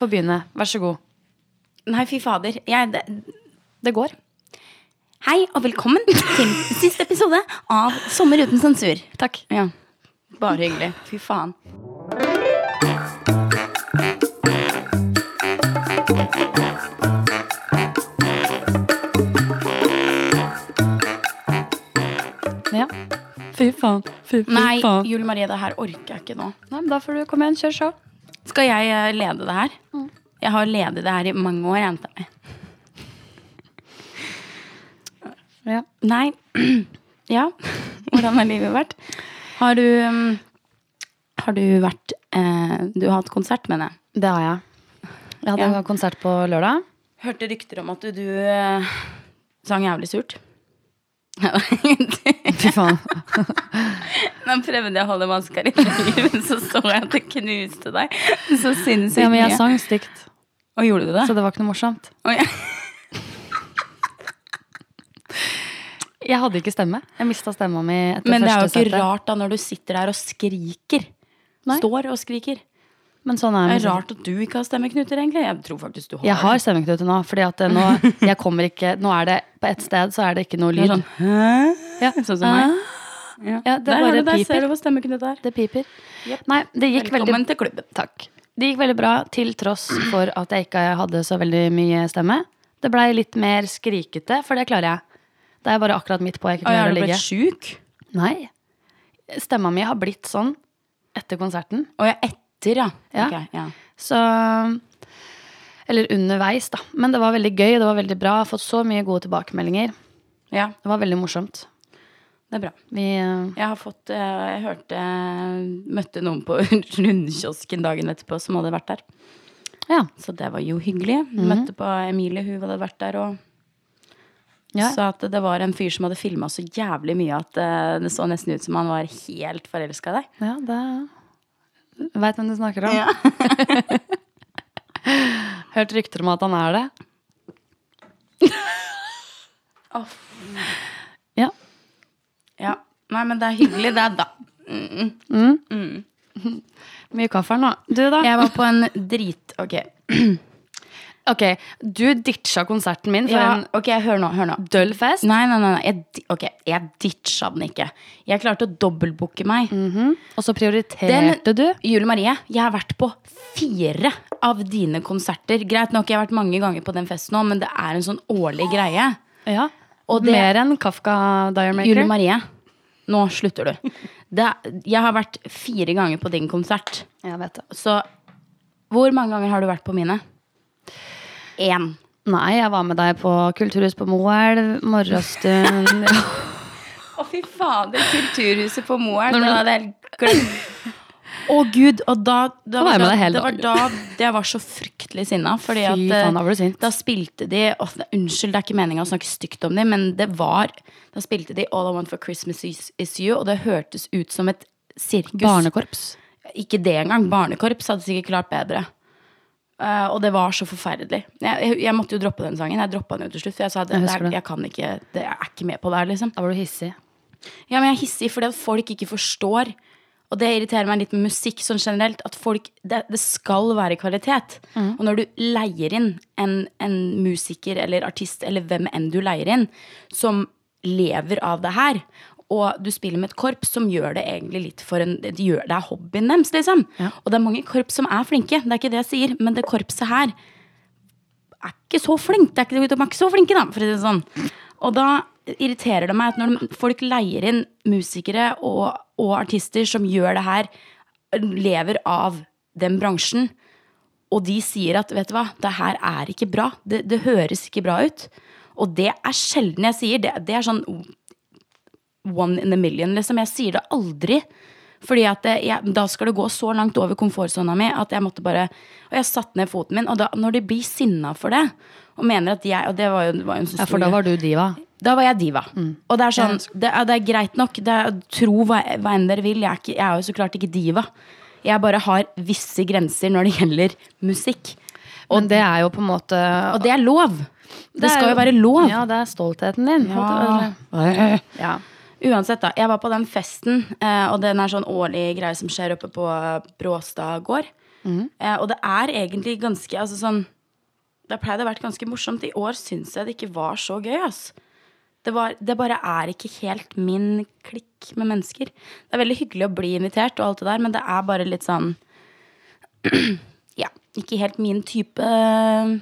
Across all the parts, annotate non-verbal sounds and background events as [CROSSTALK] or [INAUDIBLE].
Få begynne. Vær så god. Nei, fy fader. Jeg, det, Det går. hei og velkommen [LAUGHS] til siste episode av Sommer uten sensur. Takk. Ja, Bare hyggelig. Fy faen. Ja. Fy faen. Fy, fy Nei, faen. Julie Marie, det her orker jeg ikke nå. Nei, men da får du komme igjen. Kjør show. Skal jeg eh, lede det her? Jeg har ledet det her i mange år, jenta mi. Ja. Nei. [CLEARS THROAT] Ja. [LAUGHS] Hvordan har livet vært? Har du um, Har du vært eh, Du har hatt konsert, mener jeg. Det har jeg. Jeg hadde Ja. konsert på lørdag. Hørte rykter om at du, du eh, sang jævlig surt. [LAUGHS] Fy faen. [LAUGHS] Nå prøvde jeg å holde litt lenger, men så så jeg at det knuste deg. Så sinnssykt mye. Ja, men jeg sang stygt, Og gjorde du det? så det var ikke noe morsomt. Oh, ja. Jeg hadde ikke stemme. Jeg mista stemma mi etter Men det er jo ikke sette. rart da når du sitter der og skriker. Nei. Står og skriker. Men sånn er Det er rart at du ikke har stemmeknuter, egentlig. Jeg tror faktisk du har Jeg har stemmeknuter nå, fordi at nå, [LAUGHS] jeg kommer ikke, nå er det på ett sted så er det ikke noe er lyd. sånn? Ja. [LAUGHS] Sånn som meg. Ja. Ja, det Der bare der, piper. Ser du hvor stemmeknut er? Det piper. Yep. Nei, det gikk veldig Velkommen til klubben. Takk. Det gikk veldig bra, til tross for at jeg ikke hadde så veldig mye stemme. Det blei litt mer skrikete, for det klarer jeg. Det er bare akkurat midt på jeg ikke klarer har å du ligge. blitt sjuk? Nei. Stemma mi har blitt sånn etter konserten. Og jeg etter, ja. Ja. Okay, ja. Så Eller underveis, da. Men det var veldig gøy, det var veldig bra. Jeg har fått så mye gode tilbakemeldinger. ja, Det var veldig morsomt. det er bra. Vi uh, Jeg har fått uh, Jeg hørte Møtte noen på [LAUGHS] rundkiosken dagen etterpå som hadde vært der. Ja. Så det var jo hyggelig. Møtte på Emilie, hun hadde vært der og Ja. sa at det var en fyr som hadde filma så jævlig mye at eh, det så nesten ut som han var helt forelska i deg. ja, det Veit hvem du snakker om. Ja. [LAUGHS] Hørt rykter om at han er det. Ja. ja. Nei, men det er hyggelig, det, da. Mye kaffe her nå. Du, da? Jeg var på en drit... Ok. [CLEARS THROAT] Ok, du ditcha konserten min for Ja, en ok, hør nå. hør nå døll fest. Nei, nei, nei. Jeg, ok, jeg ditcha den ikke. Jeg klarte å dobbeltbooke meg. Og så prioriterte du. Julie Marie, jeg har vært på fire av dine konserter. Greit nok, jeg har vært mange ganger på den festen nå, men det er en sånn årlig greie. Ja. Og det- Mer enn Kafka Diarmaker. Julie Marie, nå slutter du. Det, jeg har vært fire ganger på din konsert. Jeg vet det. Så hvor mange ganger har du vært på mine? Én. Nei, jeg var med deg på Kulturhus på Moelv, Morgenstund [LAUGHS] ja. Å, fy fader. Kulturhuset på Moelv. Det hadde jeg glemt. Å, gud. Og da, da, var da det var da jeg var så fryktelig sinna. Fordi at eh, faen, da da spilte de å, Unnskyld, det er ikke meninga å snakke stygt om dem, men det var Da spilte de All I Want for Christmas Is, is You, og det hørtes ut som et sirkus. Barnekorps. Ikke det engang. Barnekorps hadde sikkert klart bedre. Eh, og det var så forferdelig. Jeg, jeg, jeg måtte jo droppe den sangen. Jeg droppa den jo til slutt. For jeg sa at Jeg jeg kan ikke det, Jeg er ikke med på det her, liksom. Da var du hissig. Ja, men jeg er hissig fordi at folk ikke forstår. Og det irriterer meg litt med musikk sånn generelt. At folk, det, det skal være kvalitet. Og når du leier inn en, en musiker eller artist eller hvem enn du leier inn, som lever av det her, og du spiller med et korps som gjør det egentlig litt for en de gjør, Det er hobbyen deres, liksom. Og det er mange korps som er flinke, det er ikke det jeg sier, men det korpset her er ikke så flink. Det er ikke, de er ikke så flinke, da, for å si det sånn. Og da irriterer det meg at når folk leier inn musikere og, og artister som gjør det her, lever av den bransjen, og de sier at vet du hva, det her er ikke bra. Det, det høres ikke bra ut. Og det er sjelden jeg sier. Det, det er sånn one in a million, liksom. Jeg sier det aldri. Fordi at det, jeg, da skal det gå så langt over komfortsona mi at jeg måtte bare Og jeg satte ned foten min, og da, når de blir sinna for det, og mener at jeg Og det var jo, var jo en så Ja, for da var du diva. da var jeg diva. Og det er sånn, det er, det er greit nok. Det er, tro hva, hva enn dere vil. Jeg er, ikke, jeg er jo så klart ikke diva. Jeg bare har visse grenser når det gjelder musikk. Men det er jo på en måte Og det er lov. Det, det skal jo være lov. Ja, det er stoltheten din. Ja. ja. Uansett, da. Jeg var på den festen, eh, og den er sånn årlig greie som skjer oppe på Bråstad gård. Eh, og det er egentlig ganske altså sånn Det pleide å vært ganske morsomt. I år syns jeg det ikke var så gøy, altså. Det, var, det bare er ikke helt min klikk med mennesker. Det er veldig hyggelig å bli invitert, og alt det der, men det er bare litt sånn [CLEARS THROAT] Ja, ikke helt min type eh,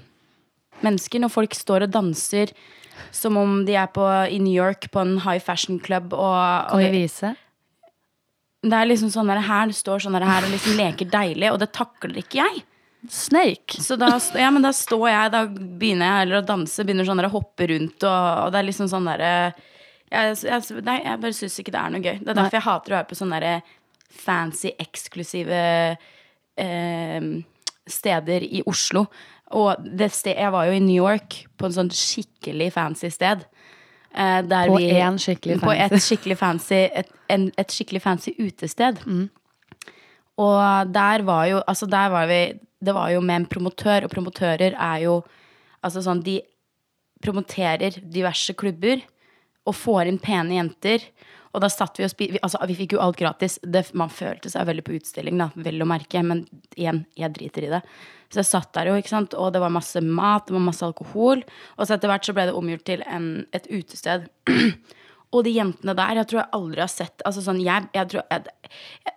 mennesker. Når folk står og danser som om de er på, i New York på en high fashion club og, Kan vi vise? Det er liksom sånn der her, det står sånn der her og liksom leker deilig, og det takler ikke jeg. Snake. Så da, ja, men da står jeg, da begynner jeg heller å danse, begynner sånn der å hoppe rundt, og, og det er liksom sånn derre jeg, jeg, Nei, jeg bare syns ikke det er noe gøy. Det er derfor jeg hater å være på sånne der fancy, eksklusive eh, steder i Oslo. Og det sted, jeg var jo i New York, på en sånn skikkelig fancy sted. Eh, På vi- en skikkelig På et skikkelig fancy, et, en, et skikkelig fancy utested. Mm. Og der var jo Altså, der var vi Det var jo med en promotør, og promotører er jo Altså sånn, de promoterer diverse klubber og får inn pene jenter. Og da satt vi og spiste Altså, vi fikk jo alt gratis. Det, man følte seg veldig på utstilling, da, vel å merke. Men igjen, jeg driter i det. Så jeg satt der jo, ikke sant, og det var masse mat, det var masse alkohol. Og så etter hvert så ble det omgjort til en, et utested. [CLEARS THROAT] og de jentene der, jeg tror jeg aldri har sett Altså sånn, jeg, jeg tror jeg,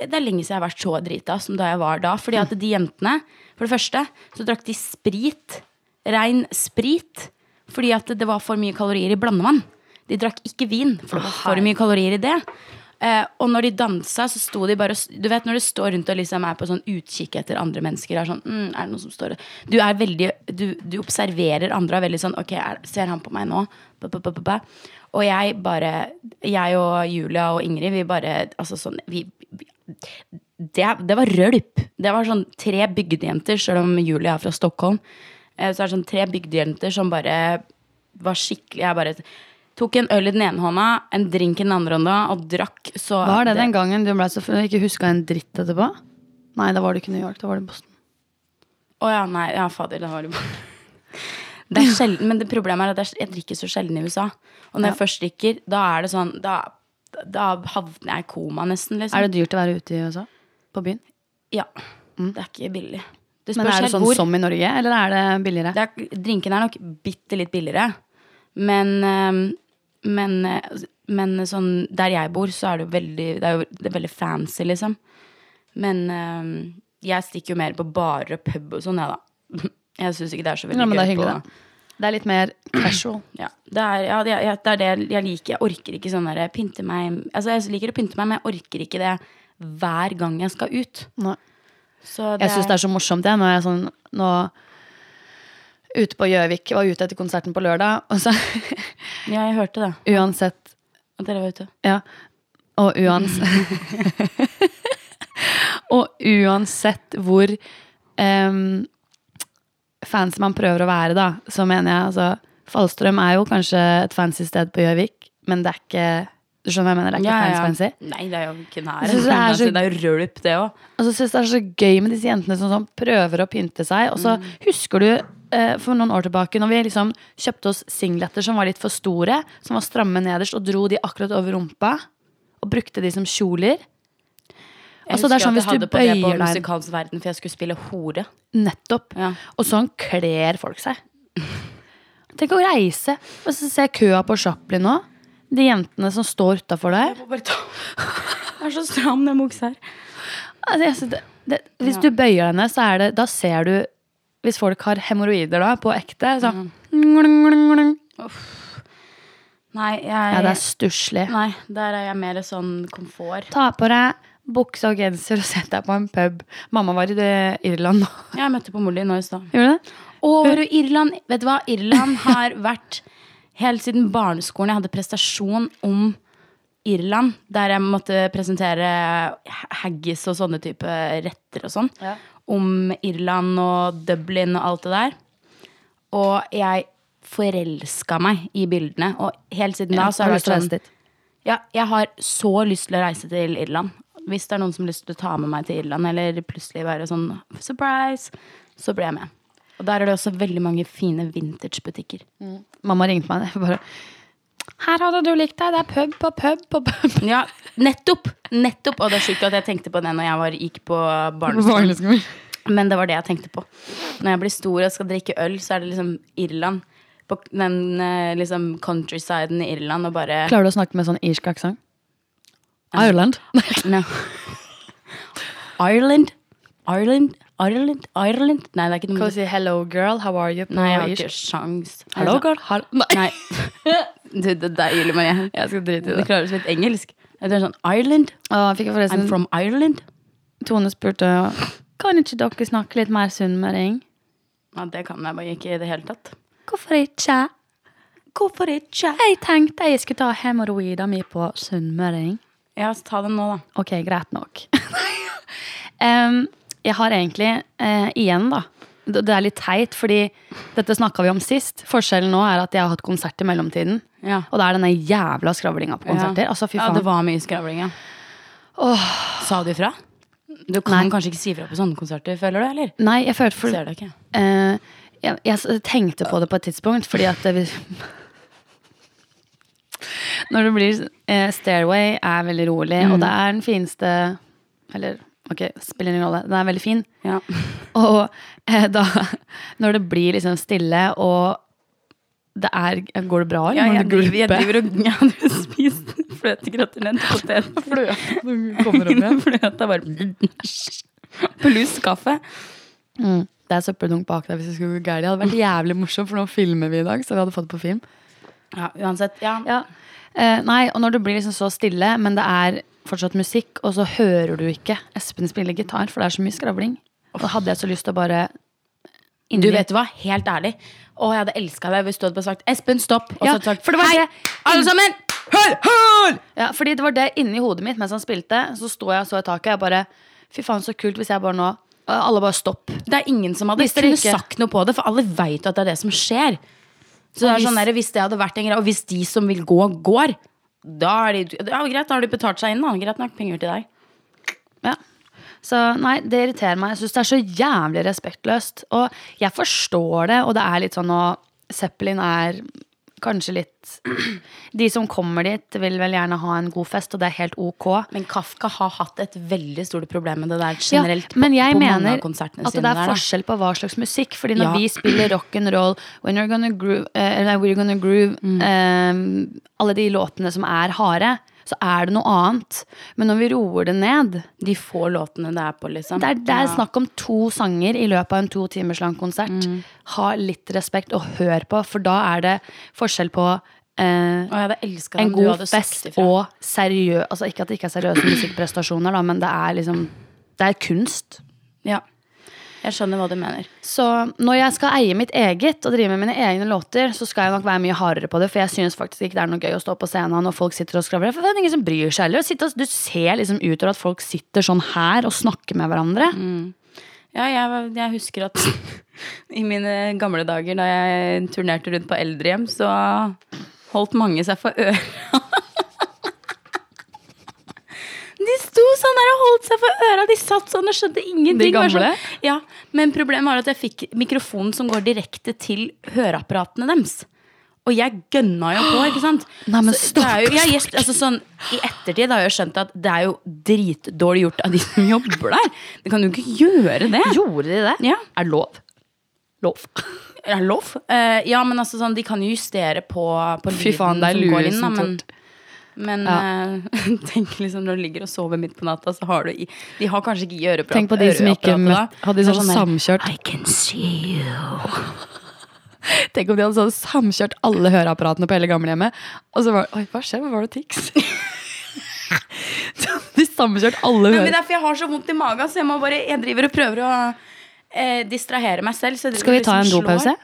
det er lenge siden jeg har vært så drita som da jeg var da. Fordi at de jentene, for det første, så drakk de sprit. Rein sprit. Fordi at det var for mye kalorier i blandevann. De drakk ikke vin, for det var for mye kalorier i det. Eh, og når de dansa, så sto de bare Du vet når du står rundt og liksom er på sånn utkikk etter andre mennesker. Er sånn, mm, er det noen som står Du er veldig Du, du observerer andre og er veldig sånn Ok, er, ser han på meg nå? Ba, ba, ba. Og jeg bare Jeg og Julia og Ingrid, vi bare Altså sånn vi, vi, det, det var rølp. Det var sånn tre bygdejenter, selv om Julia er fra Stockholm. eh, Så er det sånn tre bygdejenter som bare var skikkelig Jeg bare tok en øl i den ene hånda, en drink i den andre hånda, og drakk så Var det den gangen du ble så ikke huska en dritt etterpå? Nei, da var det ikke New York, da var det Boston. Å ja, nei, ja, fader, da var det bare Det er sjelden, men det problemet er at jeg, drikker så sjelden i USA. Og når jeg først drikker, da er det sånn Da, da havner jeg i koma, nesten. Liksom. Er det dyrt å være ute i USA? På byen? Ja. Det er ikke billig. Det Men er det sånn hvor. som i Norge, eller er det billigere? Det er, drinken er nok bitte litt billigere. Men, eh, men, men sånn der jeg bor, så er det veldig Det er jo veldig fancy, liksom. Men eh, jeg stikker jo mer på barer og pub og sånn, jeg, da. [LAUGHS] Jeg syns ikke det er så veldig Ja, men det er hyggelig, på da. Det er litt mer casual. [CLEARS THROAT] ja, det er, ja, det, er, det er det jeg liker. Jeg orker ikke sånn derre pynte meg Altså, jeg liker å pynte meg, men jeg orker ikke det hver gang jeg skal ut. Nei. Så det Jeg syns det er så morsomt, jeg, når jeg sånn nå Ute på Gjøvik, var ute etter konserten på lørdag, og så [LAUGHS] Ja, jeg hørte det. uansett At dere var ute. Ja. Og uansett [LAUGHS] Og uansett hvor um, fancy man prøver å være, da, så mener jeg altså Fallstrøm er jo kanskje et fancy sted på Gjøvik, men det er ikke Du skjønner hva jeg mener? Det er ikke fancy, fancy. Nei, det er jo ikke nær. Jeg synes det er så- Det er jo rølp, det òg. Og så syns jeg det er så gøy med disse jentene som sånn prøver å pynte seg. Og så husker du eh, for noen år tilbake når vi liksom kjøpte oss singleter som var litt for store, som var stramme nederst, og dro de akkurat over rumpa, og brukte de som kjoler. Altså, husker er sånn at jeg hadde på det på musikalsk verden, for jeg skulle spille hore. Nettopp. Ja. Og sånn kler folk seg. [LAUGHS] Tenk å reise. Og så ser jeg køa på Chaplin nå. De jentene som står utafor der. Jeg [LAUGHS] Jeg er så stram, den buksa her. Altså, jeg det, det, hvis Ja. du bøyer deg ned, så er det Da ser du Hvis folk har hemoroider da, på ekte, så Mm. Nei, jeg Ja, det er stusslig. Nei, der er jeg mer sånn komfort. Ta på deg bukse og genser og sett deg på en pub. Mamma var i det, Irland nå. Jeg møtte på mor di nå i stad. Gjorde du det? Å, var du Irland? Vet du hva? Irland har vært Helt siden barneskolen jeg hadde prestasjon om Irland, der jeg måtte presentere haggis og sånne type retter og sånn. Ja. Om Irland og Dublin og alt det der. Og jeg forelska meg i bildene. Og helt siden da så har å vært sånn ja, jeg har så lyst til å reise til Irland. Hvis det er noen som har lyst til å ta med meg til Irland, eller plutselig være sånn surprise, så blir jeg med. Og der er det også veldig mange fine vintagebutikker. Mamma ringte meg. [LAUGHS] jeg Bare, Her hadde du likt deg. Det er pub på pub på pub. Ja, nettopp! Nettopp. Og det er sjukt at jeg tenkte på det når jeg var, gikk på barneskolen. Men det var det jeg tenkte på. Når jeg blir stor og skal drikke øl, så er det liksom Irland. På den eh, liksom countrysiden i Irland og bare Klarer du å snakke med sånn irsk aksent? Ireland. [LAUGHS] No. Ireland? Ireland? Ireland? Ireland? Nei, det er ikke noe Kan du si 'hello girl, how are you' på Nei, jeg har ikke sjans. Hello girl. Hall Nei. [LAUGHS] [LAUGHS] Du, det er deilig, Marie. Jeg skal drite i Du det. klarer så litt engelsk. Det er sånn Ireland? Å, fikk jeg forresten I'm from Ireland? Tone spurte Kan ikke dere snakke litt mer sunnmøring? Ja, det kan jeg bare ikke i det hele tatt. Hvorfor ikke? Hvorfor ikke? Jeg tenkte jeg skulle ta hemoroida mi på sunnmøring. Ja, så ta den nå, da. Ok, greit nok. [LAUGHS] um, jeg har egentlig, uh, igjen da, det er litt teit, fordi dette snakka vi om sist. Forskjellen nå er at jeg har hatt konsert i mellomtiden. Ja. Og det er denne jævla skravlinga på konserter. Altså, fy Ja, det var mye skravling, ja. Sa du ifra? Du kan Nei. kanskje ikke si ifra på sånne konserter, føler du, eller? Nei, jeg følte for Ser det ikke. Eh, jeg, jeg tenkte på det på et tidspunkt, fordi at det Når det blir eh, Stairway er veldig rolig, og det er den fineste Eller ok, spiller ingen rolle. Den er veldig fin. Ja. [LAUGHS] Og eh, da Når det blir liksom stille, og det er Går det bra, eller? Ja, jeg, driver, jeg driver og [LAUGHS] jeg hadde spist fløtegratinert potet. [LAUGHS] kommer opp igjen. Fløta bare Pluss kaffe. Mm. Det er søppeldunk bak deg hvis det skulle gå galt. Det hadde vært jævlig morsomt, for nå filmer vi i dag, så vi hadde fått det på film. Ja, uansett. Ja. Ja. Eh, nei, og når det blir liksom så stille, men det er fortsatt musikk, og så hører du ikke Espen spille gitar, for det er så mye skravling. Og da hadde jeg så lyst til å bare Du vet hva, helt ærlig. Å, jeg hadde elska deg hvis du hadde bare sagt 'Espen, stopp'. Og Ja, så sagt for det var Hei, det- alle sammen! Hør, hør! Ja, fordi det var det inni hodet mitt mens han spilte. Så sto jeg og så i taket, og jeg bare Fy faen, så kult hvis jeg bare nå Alle bare stopp. Det er ingen som hadde kunne ikke- sagt noe på det, for alle veit at det er det som skjer. Så det er sånn der, hvis det hadde vært en greie, og hvis de som vil gå, går, da er de ja, Greit, da har de betalt seg inn. Da. Greit nok, penger til deg. Ja. Så nei, det irriterer meg. Jeg syns det er så jævlig respektløst. Og jeg forstår det, og det er litt sånn og Zeppelin er kanskje litt [CLEARS THROAT] De som kommer dit, vil vel gjerne ha en god fest, og det er helt ok. Men Kafka har hatt et veldig stort problem med det der generelt. men på, jeg på på mener at det er forskjell på hva slags musikk. Fordi når Ja. vi spiller rock'n'roll, When You're Gonna Groove, uh, We're Gonna Groove, Mm. um, alle de låtene som er harde, så er det noe annet. Men når vi roer det ned De få låtene det er på, liksom. Det er, det er Ja. snakk om to sanger i løpet av en to timers lang konsert. Mm. Ha litt respekt og hør på, for da er det forskjell på eh, en god fest og seriøs Altså ikke at det ikke er seriøse musikkprestasjoner, da, men det er liksom Det er kunst. Ja. Jeg skjønner hva du mener. Så når jeg skal eie mitt eget og drive med mine egne låter, så skal jeg nok være mye hardere på det, for jeg synes faktisk ikke det er noe gøy å stå på scenen når folk sitter og skravler. For det er ingen som bryr seg heller. Du ser liksom utover at folk sitter sånn her og snakker med hverandre. Mm. Ja, jeg, jeg husker at [LAUGHS] i mine gamle dager da jeg turnerte rundt på eldrehjem, så holdt mange seg for øra. [LAUGHS] De sto sånn der og holdt seg for øra. De satt sånn og skjønte ingenting. De gamle? Sånn, ja, Men problemet var at jeg fikk mikrofonen som går direkte til høreapparatene deres. Og jeg gønna jo på, ikke [GASPS] sant? Nei, men er jo, jeg, altså sånn, I ettertid har jeg skjønt at det er jo dritdårlig gjort av de som [LAUGHS] jobber der. De kan jo ikke gjøre det. Gjorde de det? Ja. Er lov? Lov. Er lov? Uh, ja, men altså sånn, de kan jo justere på, på Fy faen, det er som går inn. Da, som men ja. uh, [LAUGHS] tenk liksom når du ligger og sover midt på natta, så har du i De har kanskje ikke øreapparat. Tenk på de som ikke møtt- hadde er sånn samkjørt. I can see you. [LAUGHS] Tenk om de hadde sånn samkjørt alle høreapparatene på hele gamlehjemmet. Og så var det Oi, hva skjer? Var det Tix? [LAUGHS] de samkjørt alle Men, men er derfor jeg har så vondt i magen, så jeg må bare Jeg driver og prøver å eh, distrahere meg selv. Så Skal vi ta en liksom slår. dopause?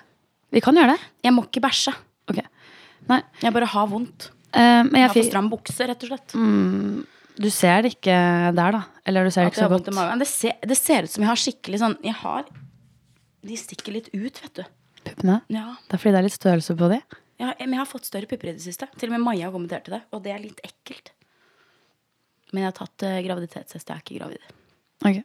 Vi kan gjøre det. Jeg må ikke bæsje. Okay. Jeg bare har vondt. Eh, men Jeg jeg har for fikk stram bukse, rett og slett. Du ser det ikke der, da? Eller du ser det ikke så godt? Det ser, det ser ut som jeg har skikkelig sånn Jeg har De stikker litt ut, vet du. Puppene? Ja. Det er fordi det er litt størrelse på de? Ja, men jeg har fått større pupper i det siste. Til og med Maja har kommentert til det, og det er litt ekkelt. Men jeg har tatt uh, graviditetstest. Jeg er ikke gravid. Ok.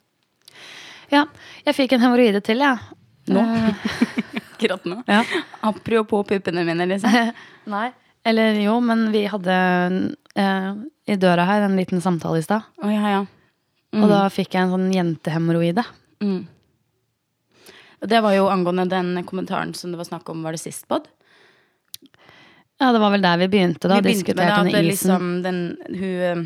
Ja, jeg fikk en hemoroide til, jeg. Nå? Eh, [LAUGHS] Akkurat nå. Ja. Apropos puppene mine, liksom. [LAUGHS] Nei. Eller jo, men vi hadde eh, i døra her en liten samtale i stad. Oh, ja, ja. Og da fikk jeg en sånn jentehemoroide. Mm. det var jo angående den kommentaren som det var snakk om, var det sist pod? Ja, det var vel der vi begynte, da. Vi begynte med det at liksom den, hun eh,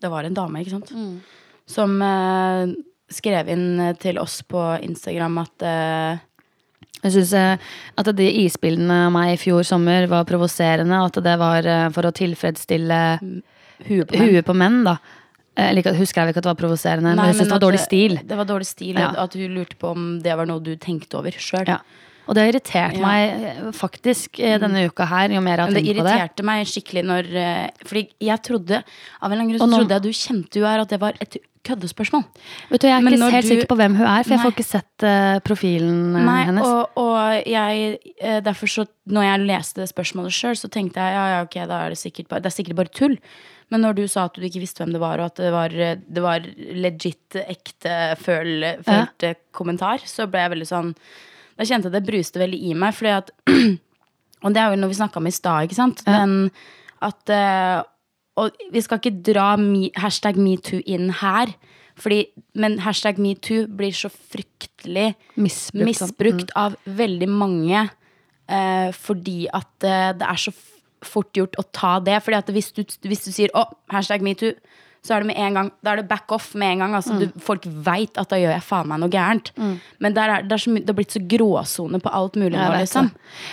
Det var en dame, ikke sant? Mm. Som eh, skrev inn til oss på Instagram at eh, Jeg syns at de isbildene av meg i fjor sommer var provoserende, og at det var eh, for å tilfredsstille huet på huet på menn, da. Eh, Eller ikke, husker jeg ikke at det var provoserende, men jeg syns det var dårlig stil. Det var dårlig stil, Ja. at hun lurte på om det var noe du tenkte over sjøl. Ja. Og det har irritert Ja. meg eh, faktisk eh, denne uka her, jo mer jeg har tenkt på det. irriterte meg skikkelig når eh, Fordi jeg trodde Av en eller annen grunn så nå- trodde jeg du kjente jo her at det var et køddespørsmål. Vet du, Jeg er Men ikke helt du- sikker på hvem hun er, for jeg får ikke sett uh, profilen Nei, hennes. og, og jeg Derfor så Når jeg leste det spørsmålet sjøl, så tenkte jeg ja, ja, ok, da er det sikkert bare Det er sikkert bare tull. Men når du sa at du ikke visste hvem det var, og at det var, det var legit, ekte, føl, følte kommentar, så ble jeg veldig sånn Da kjente jeg det bruste veldig i meg, fordi at [CLEARS THROAT] Og det er jo noe vi snakka om i stad, ikke sant? Den at eh, Og vi skal ikke dra me, hashtag metoo inn her, fordi, men hashtag metoo blir så fryktelig Misbrukt, sånn. misbrukt av veldig mange eh, fordi at eh, det er så fort gjort å ta det. Fordi at hvis du, hvis du sier 'å, hashtag metoo', så er det med en gang Da er det back off med en gang. Altså, du, folk veit at da gjør jeg faen meg noe gærent. Men der er, det, er så, det har blitt så gråsone på alt mulig Jeg nå, liksom.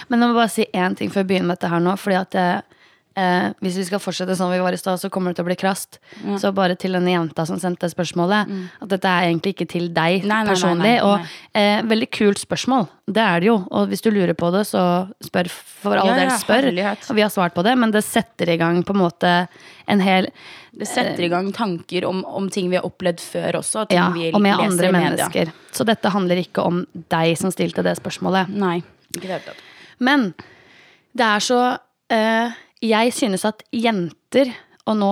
Men jeg må bare si én ting før jeg begynner med dette her nå. Fordi at eh, eh, Hvis vi skal fortsette sånn vi var i stad, så kommer det til å bli krast. Så bare til denne jenta som sendte spørsmålet, at dette er egentlig ikke til deg Mm. Nei, nei, personlig. nei. Og eh, veldig kult spørsmål. Det er det jo. Og hvis du lurer på det, så spør for all Ja, del. Spør. Og vi har svart på det, men det setter i gang på en måte en hel Det setter i gang tanker om, om ting vi har opplevd før også. og Ting Ja, vi og med andre mennesker. Så dette handler ikke om deg som stilte det spørsmålet. Nei, ikke det. Men det er så eh, Jeg synes at jenter, og nå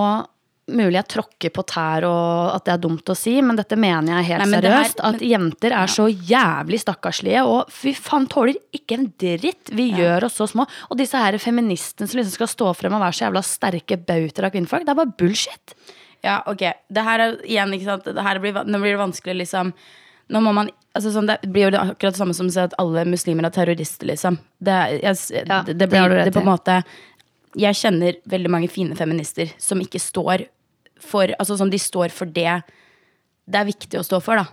mulig jeg tråkker på tær og at det er dumt å si, men dette mener jeg helt Nei, men seriøst. Er, seriøst. at jenter er så jævlig stakkarslige, og fy faen tåler ikke en dritt. Vi gjør oss så små. Og disse her feministene som liksom skal stå frem og være så jævla sterke bautaer av kvinnfolk, det er bare bullshit. Ja, ok. Det her er igjen, ikke sant. Det her blir, nå blir det vanskelig, liksom. Nå må man altså sånn, Det blir jo det akkurat det samme som å si at alle muslimer er terrorister, liksom. Det, jeg, Ja, det, det blir det, det, på en måte Jeg kjenner veldig mange fine feminister som ikke står for Altså som de står for det det er viktig å stå for, da.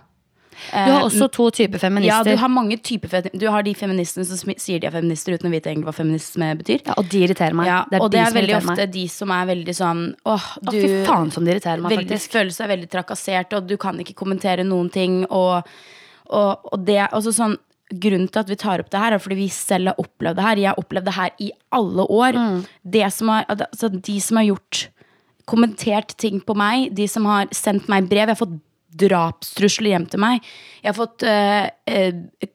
Du har også to typer feminister. Ja, du har mange typer Du har de feministene som sier de er feminister uten å vite egentlig hva feminisme betyr. Ja, og de irriterer meg. Ja, det og de det er som veldig ofte meg. de som er veldig sånn Åh, Å, du fy faen som de irriterer meg, veldig, faktisk. føler seg veldig trakassert, og du kan ikke kommentere noen ting. Og, og, og det altså sånn, Grunnen til at vi tar opp det her, er fordi vi selv har opplevd det her. Jeg har opplevd det her i alle år. Mm. Det som har, altså, de som har gjort kommentert ting på meg, de som har sendt meg brev Jeg har fått drapstrusler hjem til meg. Jeg har fått eh, eh,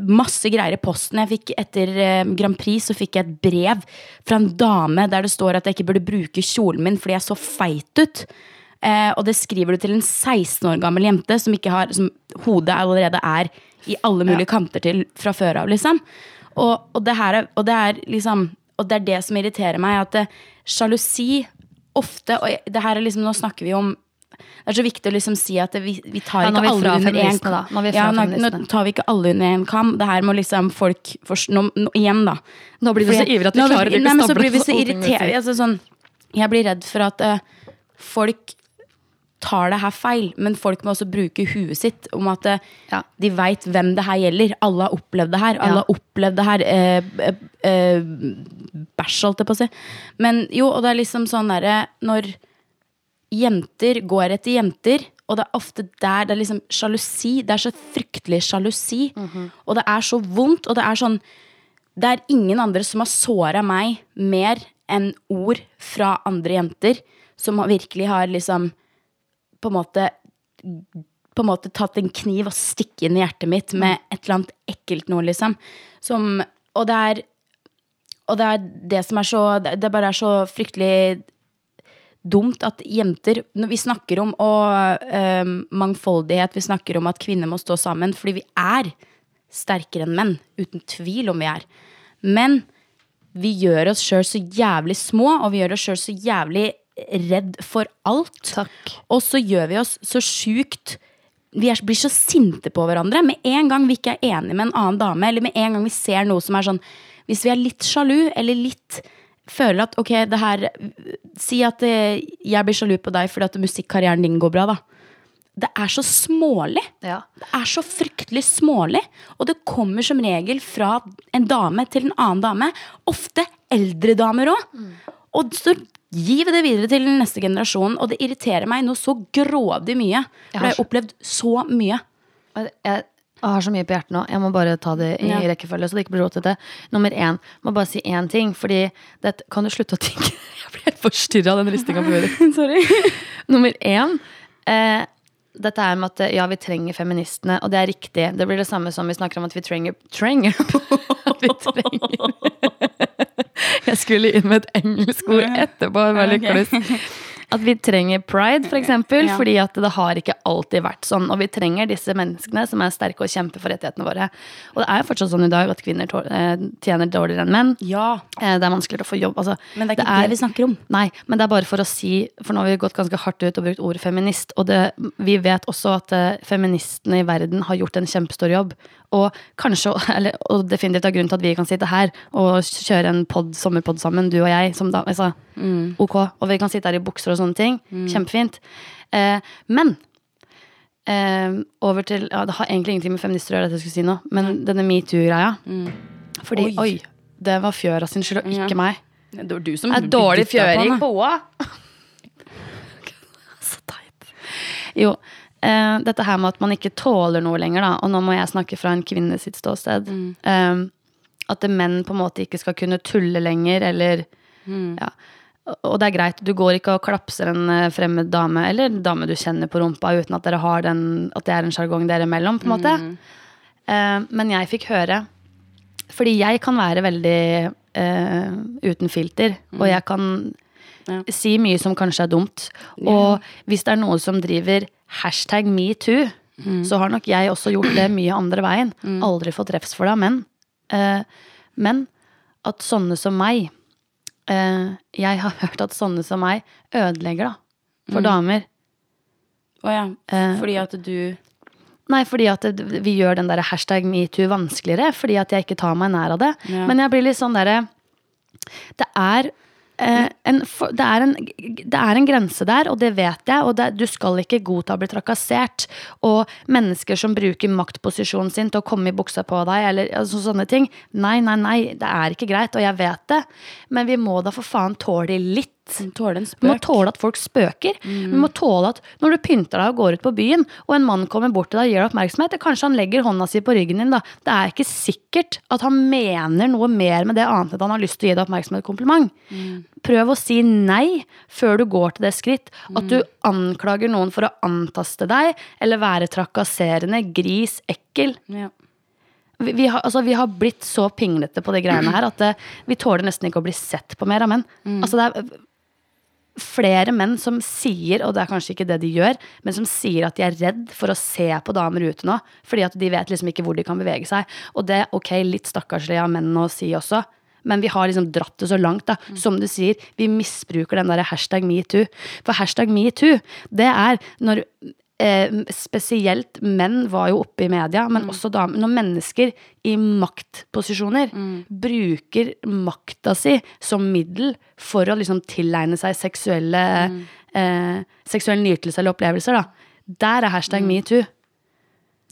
masse greier i posten. Jeg fikk Etter eh, Grand Prix så fikk jeg et brev fra en dame der det står at jeg ikke burde bruke kjolen min fordi jeg så feit ut. Eh, og det skriver du til en 16 år gammel jente som, ikke har, som hodet allerede er i alle mulige kanter til fra før av. liksom. Og, og, det her er, og det er liksom Og det er det som irriterer meg, at sjalusi ofte Og det her er liksom, nå snakker vi om det er så viktig å liksom si at vi, vi tar Ja, ikke vi alle under én kam. Nå Ja, nå, nå tar vi ikke alle under én kam. Det her må liksom folk forst- nå, nå, Igjen, da. Nå blir vi så ivrige at vi klarer ikke så stable blir vi så alle ting vi irritert- altså, sånn, Jeg blir redd for at uh, folk tar det her feil, men folk må også bruke huet sitt om at eh, Ja. de veit hvem det her gjelder. Alle har opplevd det her. Alle Ja. har opplevd det her. Eh, eh, eh, bæsj, holdt jeg på å si. Men jo, og det er liksom sånn derre Når jenter går etter jenter, og det er ofte der det er liksom sjalusi. Det er så fryktelig sjalusi. Og det er så vondt, og det er sånn Det er ingen andre som har såra meg mer enn ord fra andre jenter, som virkelig har liksom på en måte på en måte tatt en kniv og stikket inn i hjertet mitt med et eller annet ekkelt noe, liksom. Som, og det er Og det er det som er så Det bare er så fryktelig dumt at jenter Når vi snakker om og, eh, mangfoldighet, vi snakker om at kvinner må stå sammen, fordi vi er sterkere enn menn. Uten tvil om vi er. Men vi gjør oss sjøl så jævlig små, og vi gjør oss sjøl så jævlig redd for alt. Takk. Og så gjør vi oss så sjukt Vi er, blir så sinte på hverandre. Med en gang vi ikke er enige med en annen dame, eller med en gang vi ser noe som er sånn Hvis vi er litt sjalu, eller litt føler at ok, det her Si at eh, jeg blir sjalu på deg fordi at musikkarrieren din går bra, da. Det er så smålig. Ja. Det er så fryktelig smålig. Og det kommer som regel fra en dame til en annen dame. Ofte eldre damer òg. Og så vi det videre til neste generasjon. Og det irriterer meg noe så grådig mye. For har jeg har opplevd så mye. Jeg jeg har så mye på hjertet nå. Jeg må bare ta det i Ja. rekkefølge. Så det ikke blir rotete. Nummer én. Må bare si én ting. Fordi det, Kan du slutte å tenke? [LAUGHS] Jeg blir helt forstyrra av den ristinga på hodet. [LAUGHS] Sorry. Nummer én. Eh, dette er med at ja, vi trenger feministene, og det er riktig. Det blir det samme som vi snakker om at vi trenger Trenger! [LAUGHS] At vi trenger [LAUGHS] Jeg skulle inn med et engelsk ord etterpå. det var litt kluss. At vi trenger pride, for eksempel, Ja. fordi at det har ikke alltid vært sånn. Og vi trenger disse menneskene som er sterke og kjemper for rettighetene våre. Og det er jo fortsatt sånn i dag at kvinner eh, tjener dårligere enn menn. Ja. Eh, Det er vanskeligere å få jobb. Altså, Men det er ikke det, vi snakker om. Nei, men det er bare for å si For nå har vi gått ganske hardt ut og brukt ordet feminist. Og det, vi vet også at eh, feministene i verden har gjort en kjempestor jobb. Og kanskje, [LAUGHS] eller, og definitivt er grunnen til at vi kan sitte her og kjøre en pod, sommerpod sammen, du og jeg. Som da, altså, ok, Og vi kan sitte her i bukser og sånne ting. Kjempefint. Eh, men eh, over til ja, Det har egentlig ingenting med feminister å gjøre, dette jeg skulle si nå, men denne metoo-greia. Fordi Oi. oi. det var fjøra sin skyld, og ikke Ja. meg. Det var du som Er dårlig fjøring på [LAUGHS] henne. [LAUGHS] Så teit. Jo, eh, dette her med at man ikke tåler noe lenger, da. Og nå må jeg snakke fra en kvinne sitt ståsted. Eh, at menn på en måte ikke skal kunne tulle lenger, eller ja. Og det er greit, du går ikke og klapser en eh, fremmed dame, eller en dame du kjenner på rumpa, uten at dere har den At det er en sjargong dere imellom, på en måte. Eh, men jeg fikk høre Fordi jeg kan være veldig eh, uten filter, og jeg kan Ja. si mye som kanskje er dumt. Og hvis det er noe som driver hashtag metoo, så har nok jeg også gjort det mye andre veien. Aldri fått refs for det av menn. Eh, men at sånne som meg eh, Jeg har [LAUGHS] hørt at sånne som meg ødelegger da, for damer. Å ja. Eh, Fordi at du Nei, fordi at vi gjør den der hashtag metoo vanskeligere, fordi at jeg ikke tar meg nær av det. Ja. Men jeg blir litt sånn derre Det er eh, en, det, er en, det er en grense der, og det vet jeg. Og det, du skal ikke godta å bli trakassert. Og mennesker som bruker maktposisjonen sin til å komme i buksa på deg, eller altså, sånne ting. Nei, nei, nei, det er ikke greit, og jeg vet det. Men vi må da for faen tåle litt. Vi må tåle at folk spøker. Vi må tåle at når du pynter deg og går ut på byen, og en mann kommer bort til deg og gir deg oppmerksomhet, kanskje han legger hånda si på ryggen din, da. Det er ikke sikkert at han mener noe mer med det annet enn at han har lyst til å gi deg oppmerksomhet og kompliment. Prøv å si nei før du går til det skritt. At du anklager noen for å antaste deg, eller være trakasserende, gris, ekkel. Ja. Vi, har, altså, vi har blitt så pinglete på de greiene her at det, vi tåler nesten ikke å bli sett på mer av menn. Altså, det er flere menn som sier, og det er kanskje ikke det de gjør, men som sier at de er redd for å se på damer ute nå, fordi at de vet liksom ikke hvor de kan bevege seg. Og det er ok, litt stakkarslig av menn å si også. Men vi har liksom dratt det så langt. da. Som du sier, vi misbruker den der hashtag metoo. For hashtag metoo, det er når spesielt menn var jo oppe i media, men også damer. Når mennesker i maktposisjoner bruker makta si som middel for å liksom tilegne seg seksuelle eh, seksuell nytelse eller opplevelser, da. Der er hashtag metoo.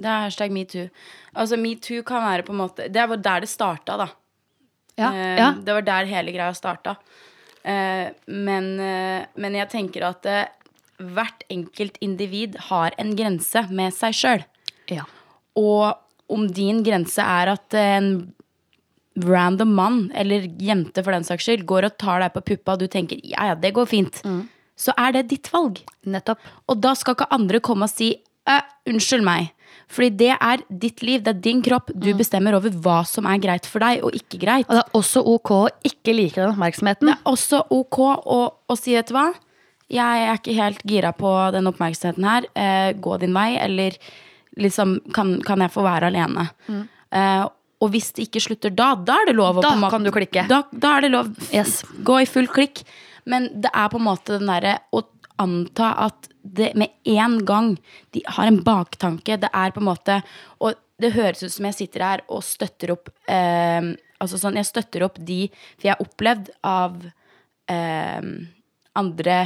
Det er hashtag metoo. Altså, metoo kan være på en måte Det var der det starta, da. Ja, Eh, ja. Det var der hele greia starta. Eh, men, eh, men jeg tenker at eh, hvert enkelt individ har en grense med seg sjøl. ja. Og om din grense er at en random mann, eller jente for den saks skyld, går og tar deg på puppa, og du tenker ja, ja, det går fint, så er det ditt valg. Nettopp. Og da skal ikke andre komme og si unnskyld meg. Fordi det er ditt liv, det er din kropp. Du bestemmer over hva som er greit for deg og ikke greit. Og det er også ok å ikke like den oppmerksomheten. Det er også ok å, å si, vet du hva, jeg er ikke helt gira på den oppmerksomheten her. Eh, gå din vei, eller liksom kan, kan jeg få være alene? Eh, Og hvis det ikke slutter da, da er det lov å Da kan du klikke. Da, da er det lov Yes. gå i full klikk. Men det er på en måte den derre å anta at det med en gang de har en baktanke. Det er på en måte Og det høres ut som jeg sitter her og støtter opp eh, Altså sånn, jeg støtter opp de For jeg har opplevd av eh, andre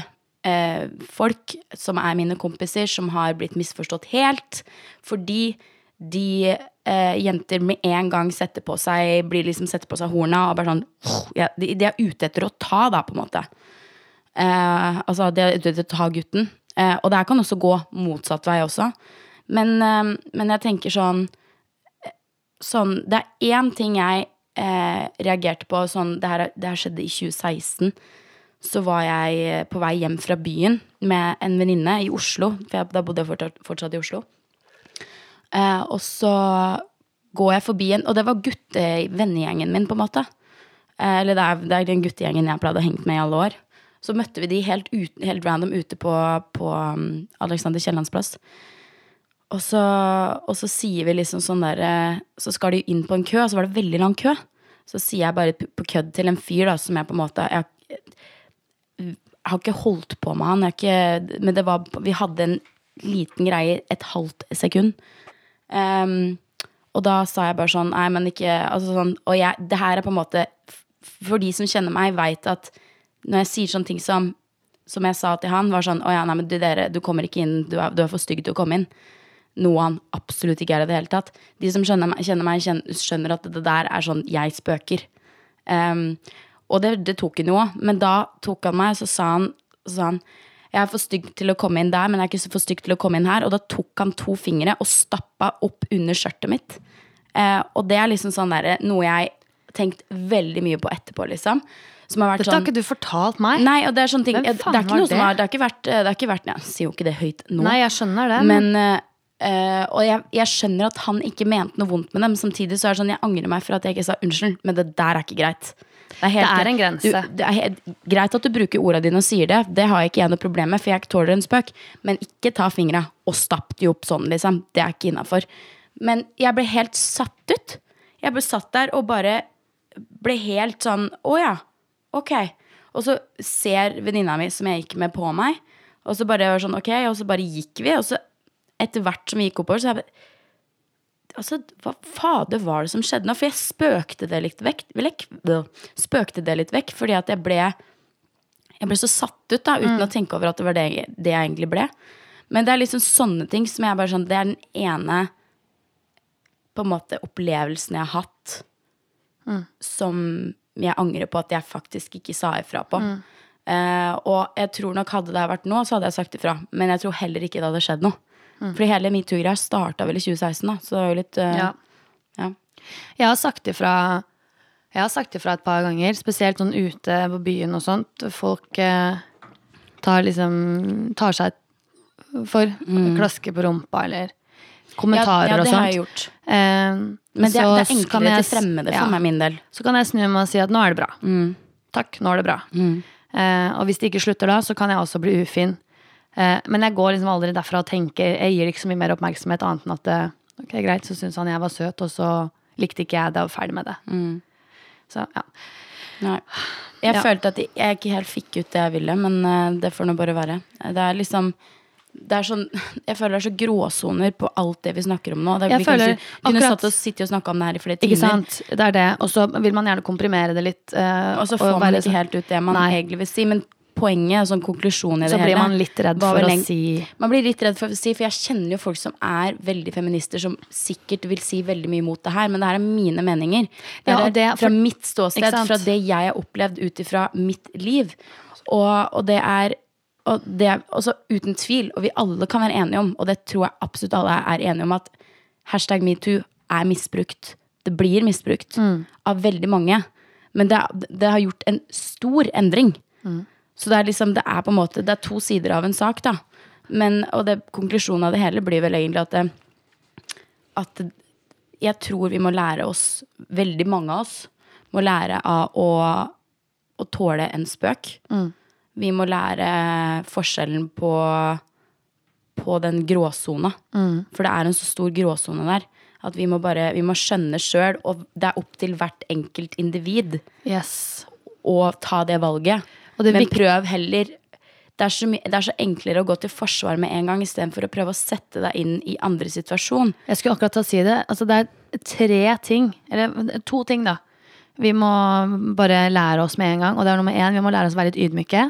eh, folk som er mine kompiser, som har blitt misforstått helt. Fordi de eh, jenter med en gang setter på seg blir liksom setter på seg horna og bare sånn ja, de, de er ute etter å ta, da, på en måte. Eh, altså, de er ute etter å ta gutten. Eh, og det her kan også gå motsatt vei også. Men, eh, men jeg tenker sånn sånn, Det er én ting jeg eh, reagerte på. Sånn, det, her, det her skjedde i 2016. Så var jeg eh, på vei hjem fra byen med en venninne i Oslo. For jeg, da bodde jeg fortsatt, i Oslo. Eh, og så går jeg forbi en Og det var gutte, vennegjengen min, på en måte. Eh, eller det er, det er den guttegjengen jeg pleide å henge med i alle år. Så møtte vi de helt, ut, helt random ute på, på um, Alexander Kiellands plass. Og så, og så sier vi liksom sånn der eh, Så skal de inn på en kø, og så var det veldig lang kø. Så sier jeg bare på kødd til en fyr da, som jeg på en måte Jeg, jeg har ikke holdt på med han, ikke, men det var, vi hadde en liten greie et halvt sekund. Um, og da sa jeg bare sånn Nei, men ikke altså sånn, Og jeg, det her er på en måte For de som kjenner meg, veit at når jeg sier sånne ting som Som jeg sa til han, var sånn Å ja, nei, men du, dere, du kommer ikke inn. Du er, du er for stygg til å komme inn. Noe han absolutt ikke er i det hele tatt. De som skjønner meg, kjenner meg, skjønner at det der er sånn jeg spøker. Ehm, og det, det tok han jo òg. Men da tok han meg, så sa han, så sa han jeg er for stygg til å komme inn der, men jeg er ikke så for stygg til å komme inn her. Og da tok han to fingre og stappa opp under skjørtet mitt. Eh, og det er liksom sånn der, noe jeg har tenkt veldig mye på etterpå, liksom. Som har vært Dette har sånn ikke du fortalt meg. Nei, og det er sånne ting Hvem det, er ikke noe det? som har Det har ikke vært, det har ikke vært Jeg sier jo ikke det høyt nå. Nei, jeg skjønner det. Men eh, eh, Og jeg, jeg skjønner at han ikke mente noe vondt med det, men samtidig så er det sånn jeg angrer meg for at jeg ikke sa unnskyld, men det der er ikke greit. Det er, Det er en grense. Du, det er helt, greit at du bruker orda dine og sier det, det har jeg ikke jeg noe problem med, for jeg tåler en spøk, men ikke ta fingra og stapp de opp sånn, liksom. Det er ikke innafor. Men jeg ble helt satt ut. Jeg ble satt der og bare ble helt sånn Å ja, ok. Og så ser venninna mi som jeg gikk med, på meg. Og så bare var sånn, ok, og så bare gikk vi. Og så etter hvert som vi gikk oppover, så jeg bare Altså, hva fader var det som skjedde nå? For jeg spøkte det litt vekk. spøkte det litt vekk fordi at jeg ble Jeg ble så satt ut, da, uten å tenke over at det var det, det jeg egentlig ble. Men det er liksom sånne ting som jeg bare sånn Det er den ene på en måte opplevelsen jeg har hatt som jeg angrer på at jeg faktisk ikke sa ifra på. Eh, og jeg tror nok hadde det vært nå, så hadde jeg sagt ifra. Men jeg tror heller ikke det hadde skjedd noe. Fordi hele metoo-greia starta vel i 2016, da. Så det er jo litt uh, Ja. ja. Jeg har sagt ifra Jeg har sagt ifra et par ganger, spesielt sånn ute på byen og sånt. Folk eh, tar liksom Tar seg for klasker på rumpa eller kommentarer Mm. ja, og det har jeg gjort. Eh, Men det, så det er enklere jeg til fremmede ja. for meg, min del. Så kan jeg snu meg og si at nå er det bra. Mm. Takk, nå er det bra. Eh, og hvis det ikke slutter da, så kan jeg også bli ufin. Eh, men jeg går liksom aldri derfra og tenker Jeg gir ikke så mye mer oppmerksomhet annet enn at det, ok, greit, så syns han jeg var søt, og så likte ikke jeg det og ferdig med det. Mm. Så ja. Nei. Jeg Ja. følte at jeg ikke helt fikk ut det jeg ville, men eh, det får nå bare være. Det er liksom det er sånn, [LAUGHS] jeg føler det er så gråsoner på alt det vi snakker om nå. Det, Jeg vi føler kanskje, kunne akkurat- satt og sittet og snakka om det her i flere Ikke sant? Det er det. Og så vil man gjerne komprimere det litt. Uh, Og så får man ikke sånn- helt ut det man Nei. egentlig vil si. Men poenget, sånn konklusjonen i Så det blir man litt redd for å si Man blir litt redd for å si, for jeg kjenner jo folk som er veldig feminister, som sikkert vil si veldig mye mot det her, men det her er mine meninger. Det Ja, er og det- fra for- mitt ståsted, fra det jeg har opplevd ut ifra mitt liv. Og, og det er og det er også uten tvil, og vi alle kan være enige om, og det tror jeg absolutt alle er enige om, at hashtag metoo er misbrukt. Det blir misbrukt av veldig mange. Men det, det har gjort en stor endring. Så det er liksom, det er på en måte, det er to sider av en sak, da. Men, og det, konklusjonen av det hele blir vel egentlig at at jeg tror vi må lære oss, veldig mange av oss, må lære av å, å tåle en spøk. Vi må lære forskjellen på, på den gråsona. For det er en så stor gråsone der. At vi må bare vi må skjønne sjøl, og det er opp til hvert enkelt individ Yes. å ta det valget. Og det Men prøv heller det er, så my det er så enklere å gå til forsvar med en gang istedenfor å prøve å sette deg inn i andre situasjon. Jeg skulle akkurat ta si det. Altså, det er tre ting, eller to ting, da. Vi må bare lære oss med en gang. Og det er nummer én, vi må lære oss å være litt ydmyke.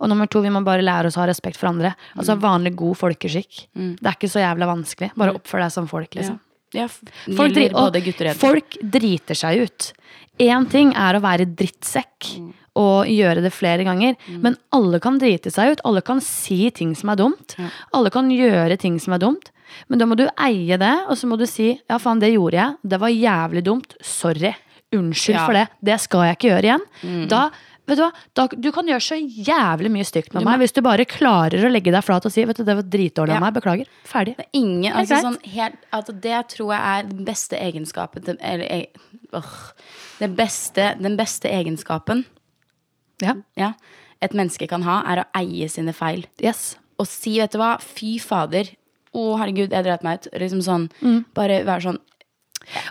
Og nummer to, vi må bare lære oss å ha respekt for andre. Altså vanlig, god folkeskikk. Det er ikke så jævla vanskelig. Bare oppfør deg som folk, liksom. Ja, Ja, Folk, dri og folk driter seg ut. Én ting er å være drittsekk Mm. Og gjøre det flere ganger, men alle kan drite seg ut. Alle kan si ting som er dumt. Alle kan gjøre ting som er dumt. Men da må du eie det, og så må du si ja, faen, det gjorde jeg. Det var jævlig dumt. Sorry. Unnskyld Ja. Mm. for det. Det skal jeg ikke gjøre igjen. Da Vet Du hva? Da, du kan gjøre så jævlig mye stygt med må- meg hvis du bare klarer å legge deg flat og si vet du, det var dritdårlig av Ja. meg. Beklager. Ferdig. Det ingen, altså sånn helt, altså, Det tror jeg er den beste egenskapen til, eller, øh, den, beste, Den beste egenskapen Ja. ja, et menneske kan ha, er å eie sine feil. Yes. Og si, vet du hva, fy fader. Å, herregud, jeg dreit meg ut. Liksom sånn, Mm. Bare være sånn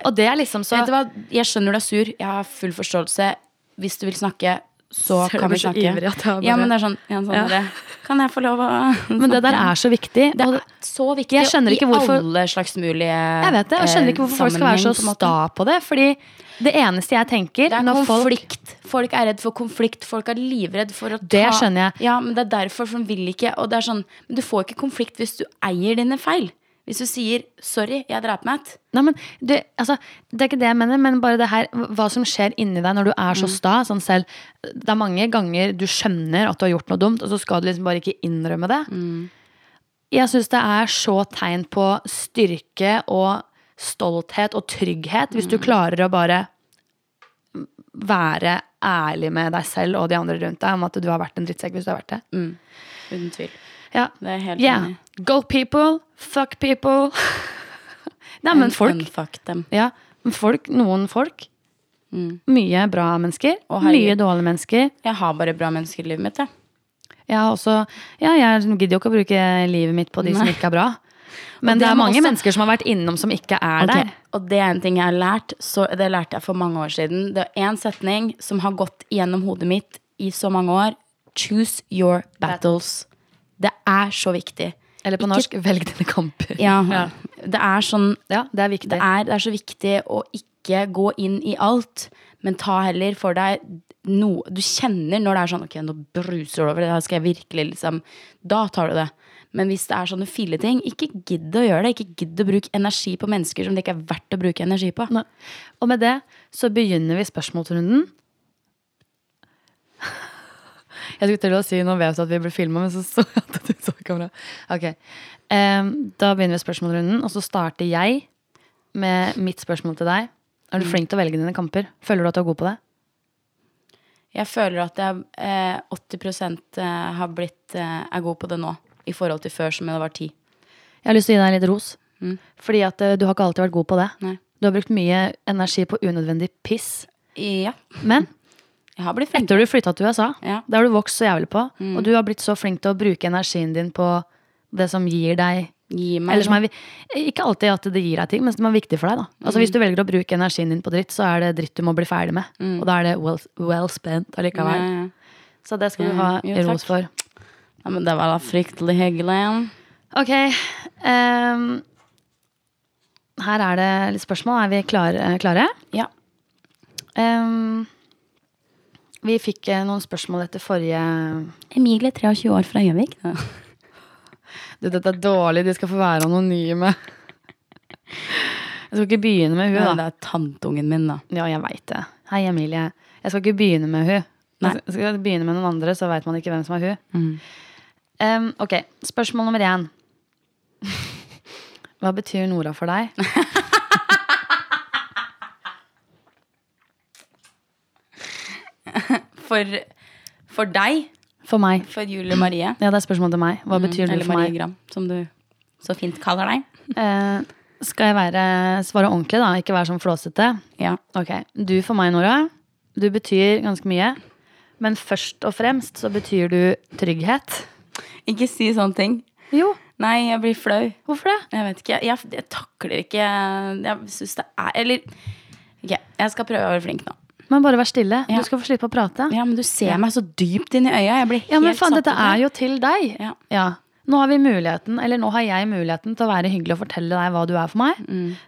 Og det er liksom så Vet du hva, jeg skjønner du er sur. Jeg har full forståelse. Hvis du vil snakke, så Ser kan vi blir så snakke. ivrig at jeg bare- Ja, men det er sånn, ja, sånn Ja. det. Kan jeg få lov å Men det der er så viktig. Det er så viktig Jeg skjønner ikke hvorfor- i alle slags mulige jeg vet det, jeg skjønner ikke hvorfor folk skal være så på sta på det. Fordi det eneste jeg tenker Det er folk konflikt. Folk er redd for konflikt. Folk er livredd for å ta Det skjønner jeg. Ja, men det er derfor for de vil ikke. Og det er sånn, men du får ikke konflikt hvis du eier dine feil. Hvis du sier 'sorry, jeg meg ut'. Nei, men det, altså, det er ikke det jeg mener, men bare det her Hva som skjer inni deg når du er så sta. Sånn selv, det er mange ganger du skjønner at du har gjort noe dumt, og så skal du liksom bare ikke innrømme det. Jeg syns det er så tegn på styrke og stolthet og trygghet hvis du klarer å bare være ærlig med deg selv og de andre rundt deg om at du har vært en drittsekk hvis du har vært det. Uten tvil. Ja. Det er helt Yeah. enig. Go people, fuck people. [LAUGHS] Nei, men folk Unfuck dem. Ja, folk, noen folk. Mye bra mennesker, Å, mye dårlige mennesker. Jeg har bare bra mennesker i livet mitt, jeg. Jeg også Ja, jeg gidder jo ikke å bruke livet mitt på de som ikke er bra. [LAUGHS] Men det, det er mange også- mennesker som har vært innom som ikke er okay. der. Og det er en ting jeg har lært. Så det lærte jeg for mange år siden. Det er én setning som har gått gjennom hodet mitt i så mange år. Choose your battles. Det er så viktig. Eller på Ikke- norsk, velg dine kamper. Ja, ja. Det er sånn Ja, det er det er, det er så viktig å ikke gå inn i alt, men ta heller for deg noe Du kjenner når det er sånn Ok, nå bruser det over, det skal jeg virkelig liksom Da tar du det. Men hvis det er sånne filleting, ikke gidd å gjøre det. Ikke gidd å bruke energi på mennesker som det ikke er verdt å bruke energi på. Ne. Og med det så begynner vi spørsmålsrunden. Jeg skulle til å si nå vet du at vi ble filma, men så så jeg at du så kameraet. Okay. Um, Da begynner vi spørsmålrunden, og så starter jeg med mitt spørsmål til deg. Er du flink til å velge dine kamper? Føler du at du er god på det? Jeg føler at jeg eh, 80 eh, har blitt eh, er god på det nå, i forhold til før som jeg var 10. Jeg har lyst til å gi deg litt ros. Fordi at eh, du har ikke alltid vært god på det. Nei. Du har brukt mye energi på unødvendig piss. Ja. Men etter du flytta til USA, Ja. det har du vokst så jævlig på. Og du har blitt så flink til å bruke energien din på det som gir deg Gi meg Eller som er, ikke alltid at det gir deg ting, men som er viktig for deg. da Altså Hvis du velger å bruke energien din på dritt, så er det dritt du må bli ferdig med. Og da er det well, well spent allikevel. Ja, ja. Så det skal du ha jo, ros for. ja, men det var da fryktelig hyggelig. Ok. Um, her er det litt spørsmål. Er vi klare? klare? Ja. Ehm, vi fikk eh, noen spørsmål etter forrige Emilie, 23 år fra Gjøvik. Du, dette er dårlig, de skal få være anonyme. Jeg skal ikke begynne med hun da. det er tanteungen min, da. Ja, jeg veit det. Hei, Emilie. Jeg skal ikke begynne med hun. Nei. Jeg skal begynne med noen andre, så veit man ikke hvem som er hun. Mm. Um, ok, spørsmål nummer én. [LAUGHS] Hva betyr Nora for deg? [LAUGHS] For, for deg, For meg. for Julie Marie, Ja, det er spørsmålet til meg. Hva betyr du eller for Marie meg? Gram, som du så fint kaller deg. Eh, skal jeg være, svare ordentlig, da? Ikke være sånn flåsete? Ja. Ok. Du for meg, Nora. Du betyr ganske mye. Men først og fremst så betyr du trygghet. Ikke si sånne ting. Jo. Nei, jeg blir flau. Hvorfor det? Jeg vet ikke. Jeg, jeg takler ikke Jeg syns det er Eller Ok, jeg skal prøve å være flink nå. Men bare vær stille. Ja. Du skal få slippe å prate. Ja, men du ser meg så dypt inn i øya. Jeg blir helt Ja, men faen, dette er jo til deg. Ja. Nå har vi muligheten, eller nå har jeg muligheten til å være hyggelig og fortelle deg hva du er for meg.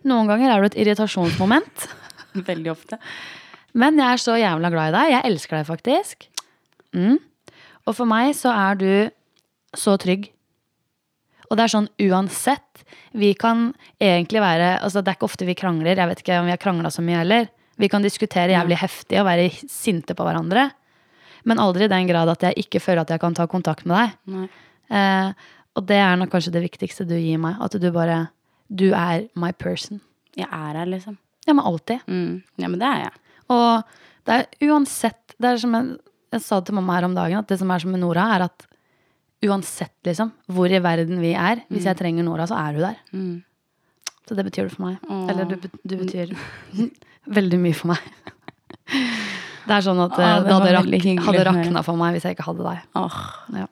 Noen ganger er du et irritasjonsmoment. [LAUGHS] Veldig ofte. Men jeg er så jævla glad i deg. Jeg elsker deg faktisk. Mm. Og for meg så er du så trygg. Og det er sånn uansett. Vi kan egentlig være altså Det er ikke ofte vi krangler. Jeg vet ikke om vi har krangla så mye heller. Vi kan diskutere jævlig heftig og være sinte på hverandre. Men aldri i den grad at jeg ikke føler at jeg kan ta kontakt med deg. Eh, og det er nok kanskje det viktigste du gir meg. At du bare Du er my person. Jeg er her, liksom. Ja, men alltid. Mm. Ja, men det er jeg. Og det er uansett Det er som jeg, jeg sa til mamma her om dagen, at det som er som med Nora, er at uansett liksom hvor i verden vi er, hvis jeg trenger Nora, så er hun der. Mm. Så det betyr det for meg. Åh. Eller du, du betyr [LAUGHS] veldig mye for meg. Det er sånn at Åh, eh, det det hadde, rak, hadde rakna for meg hvis jeg ikke hadde deg. Oh. Ja.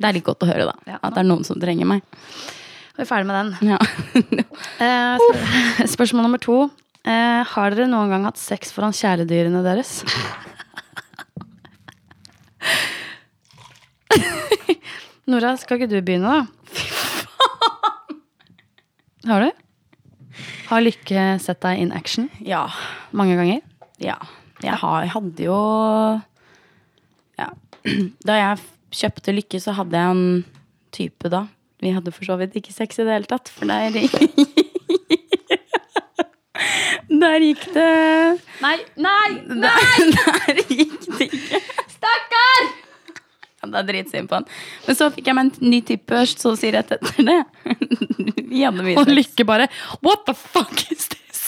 det er litt godt å høre, da. Ja. At det er noen som trenger meg. Vi er ferdig med den. Ja. [LAUGHS] Eh, spør [LAUGHS] spørsmål nummer to. Eh, har dere noen gang hatt sex foran kjæledyrene deres? [LAUGHS] Nora, skal ikke du begynne, da? Fy faen! Har du? Har Lykke sett deg in action ja. mange ganger? Ja. Jeg, har, jeg hadde jo ja. [CLEARS THROAT] Da jeg kjøpte Lykke, så hadde jeg en type da. Vi hadde for så vidt ikke sex i det hele tatt, for der [LAUGHS] Der gikk det Nei, nei, [LAUGHS] Der, der gikk det ikke. stakkar! [LAUGHS] Det er dritsynd på han. Men så fikk jeg meg en ny type så å si rett etter det. [LAUGHS] Vi hadde mye Og. Lykke bare What the fuck is this?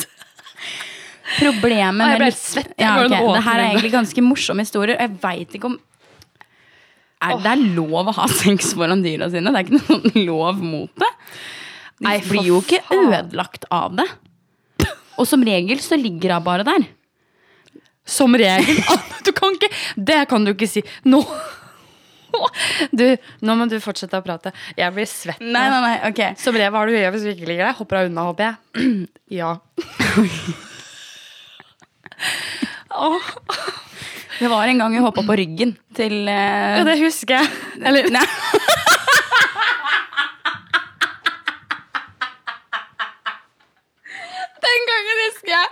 Problemet Å, jeg ble litt- svett. Ja, går ok. en åpen Det her er egentlig ganske morsomme historier. Jeg veit ikke om er, Det er lov å ha sex foran dyra sine. Det er ikke noe sånn lov mot det. De blir jo ikke ødelagt av det. Og som regel så ligger hun bare der. Som regel. [LAUGHS] Du kan ikke Det kan du ikke si. Nå [LAUGHS] Du, nå må du fortsette å prate. Jeg blir svett. Nei, nei, nei, ok Så brevet hva er du gjør hvis du ikke ligger der? Hopper deg unna, håper jeg. [CLEARS THROAT] Ja. [LAUGHS] oh. Det var en gang vi hoppa på ryggen til eh, ja, det husker jeg. [LAUGHS] Eller Nei. den gangen husker jeg.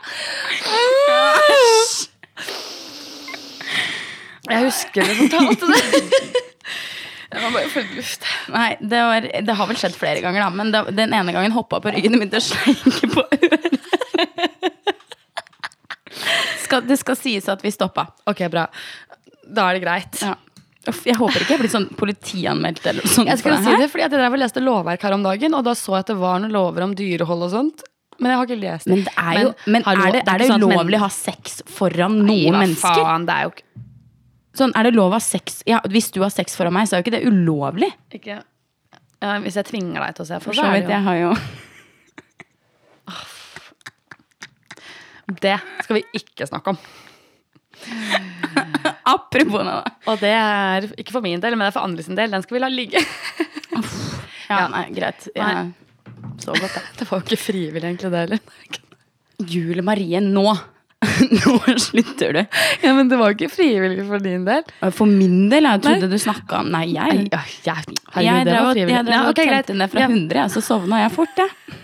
Jeg husker det totalt. Var bare for luft. Nei, det, var, det har vel skjedd flere ganger, da. Men det, den ene gangen hoppa på ryggen og begynte å sleike på øret. Skal, det skal sies at vi stoppa. Ok, bra. Da er det greit. Ja. Uff, Jeg håper ikke jeg blir sånn politianmeldt eller noe sånt. Jeg skulle si det fordi jeg drev og leste lovverk her om dagen, og da så jeg at det var noen lover om dyrehold og sånt. Men jeg har ikke lest det. Men, det er, jo, men, hallo, er det, er det ulovlig å ha sex foran noen nei, mennesker? Faen, det er jo ikke, Sånn, er det lov å ha sex ja, Hvis du har sex foran meg, så er jo ikke det ulovlig. ikke ja, Hvis jeg tvinger deg til å se For så vidt, jeg har jo Det skal vi ikke snakke om. [LAUGHS] Apropos det. Og det er ikke for min del, men det er for andres del. Den skal vi la ligge. Ja, Ja. nei, greit. Nei. Så godt, det. Det var jo ikke frivillig, egentlig, det heller. Julie Marie, nå! [LAUGHS] nå slutter du. Ja, men det var ikke frivillig for din del. For min del, jeg trodde du snakka om Nei, jeg Ja, jeg, herregud, Jeg det drev var og, Ja, og ok, greit. ned fra Ja. 100, jeg, så sovna jeg fort, jeg.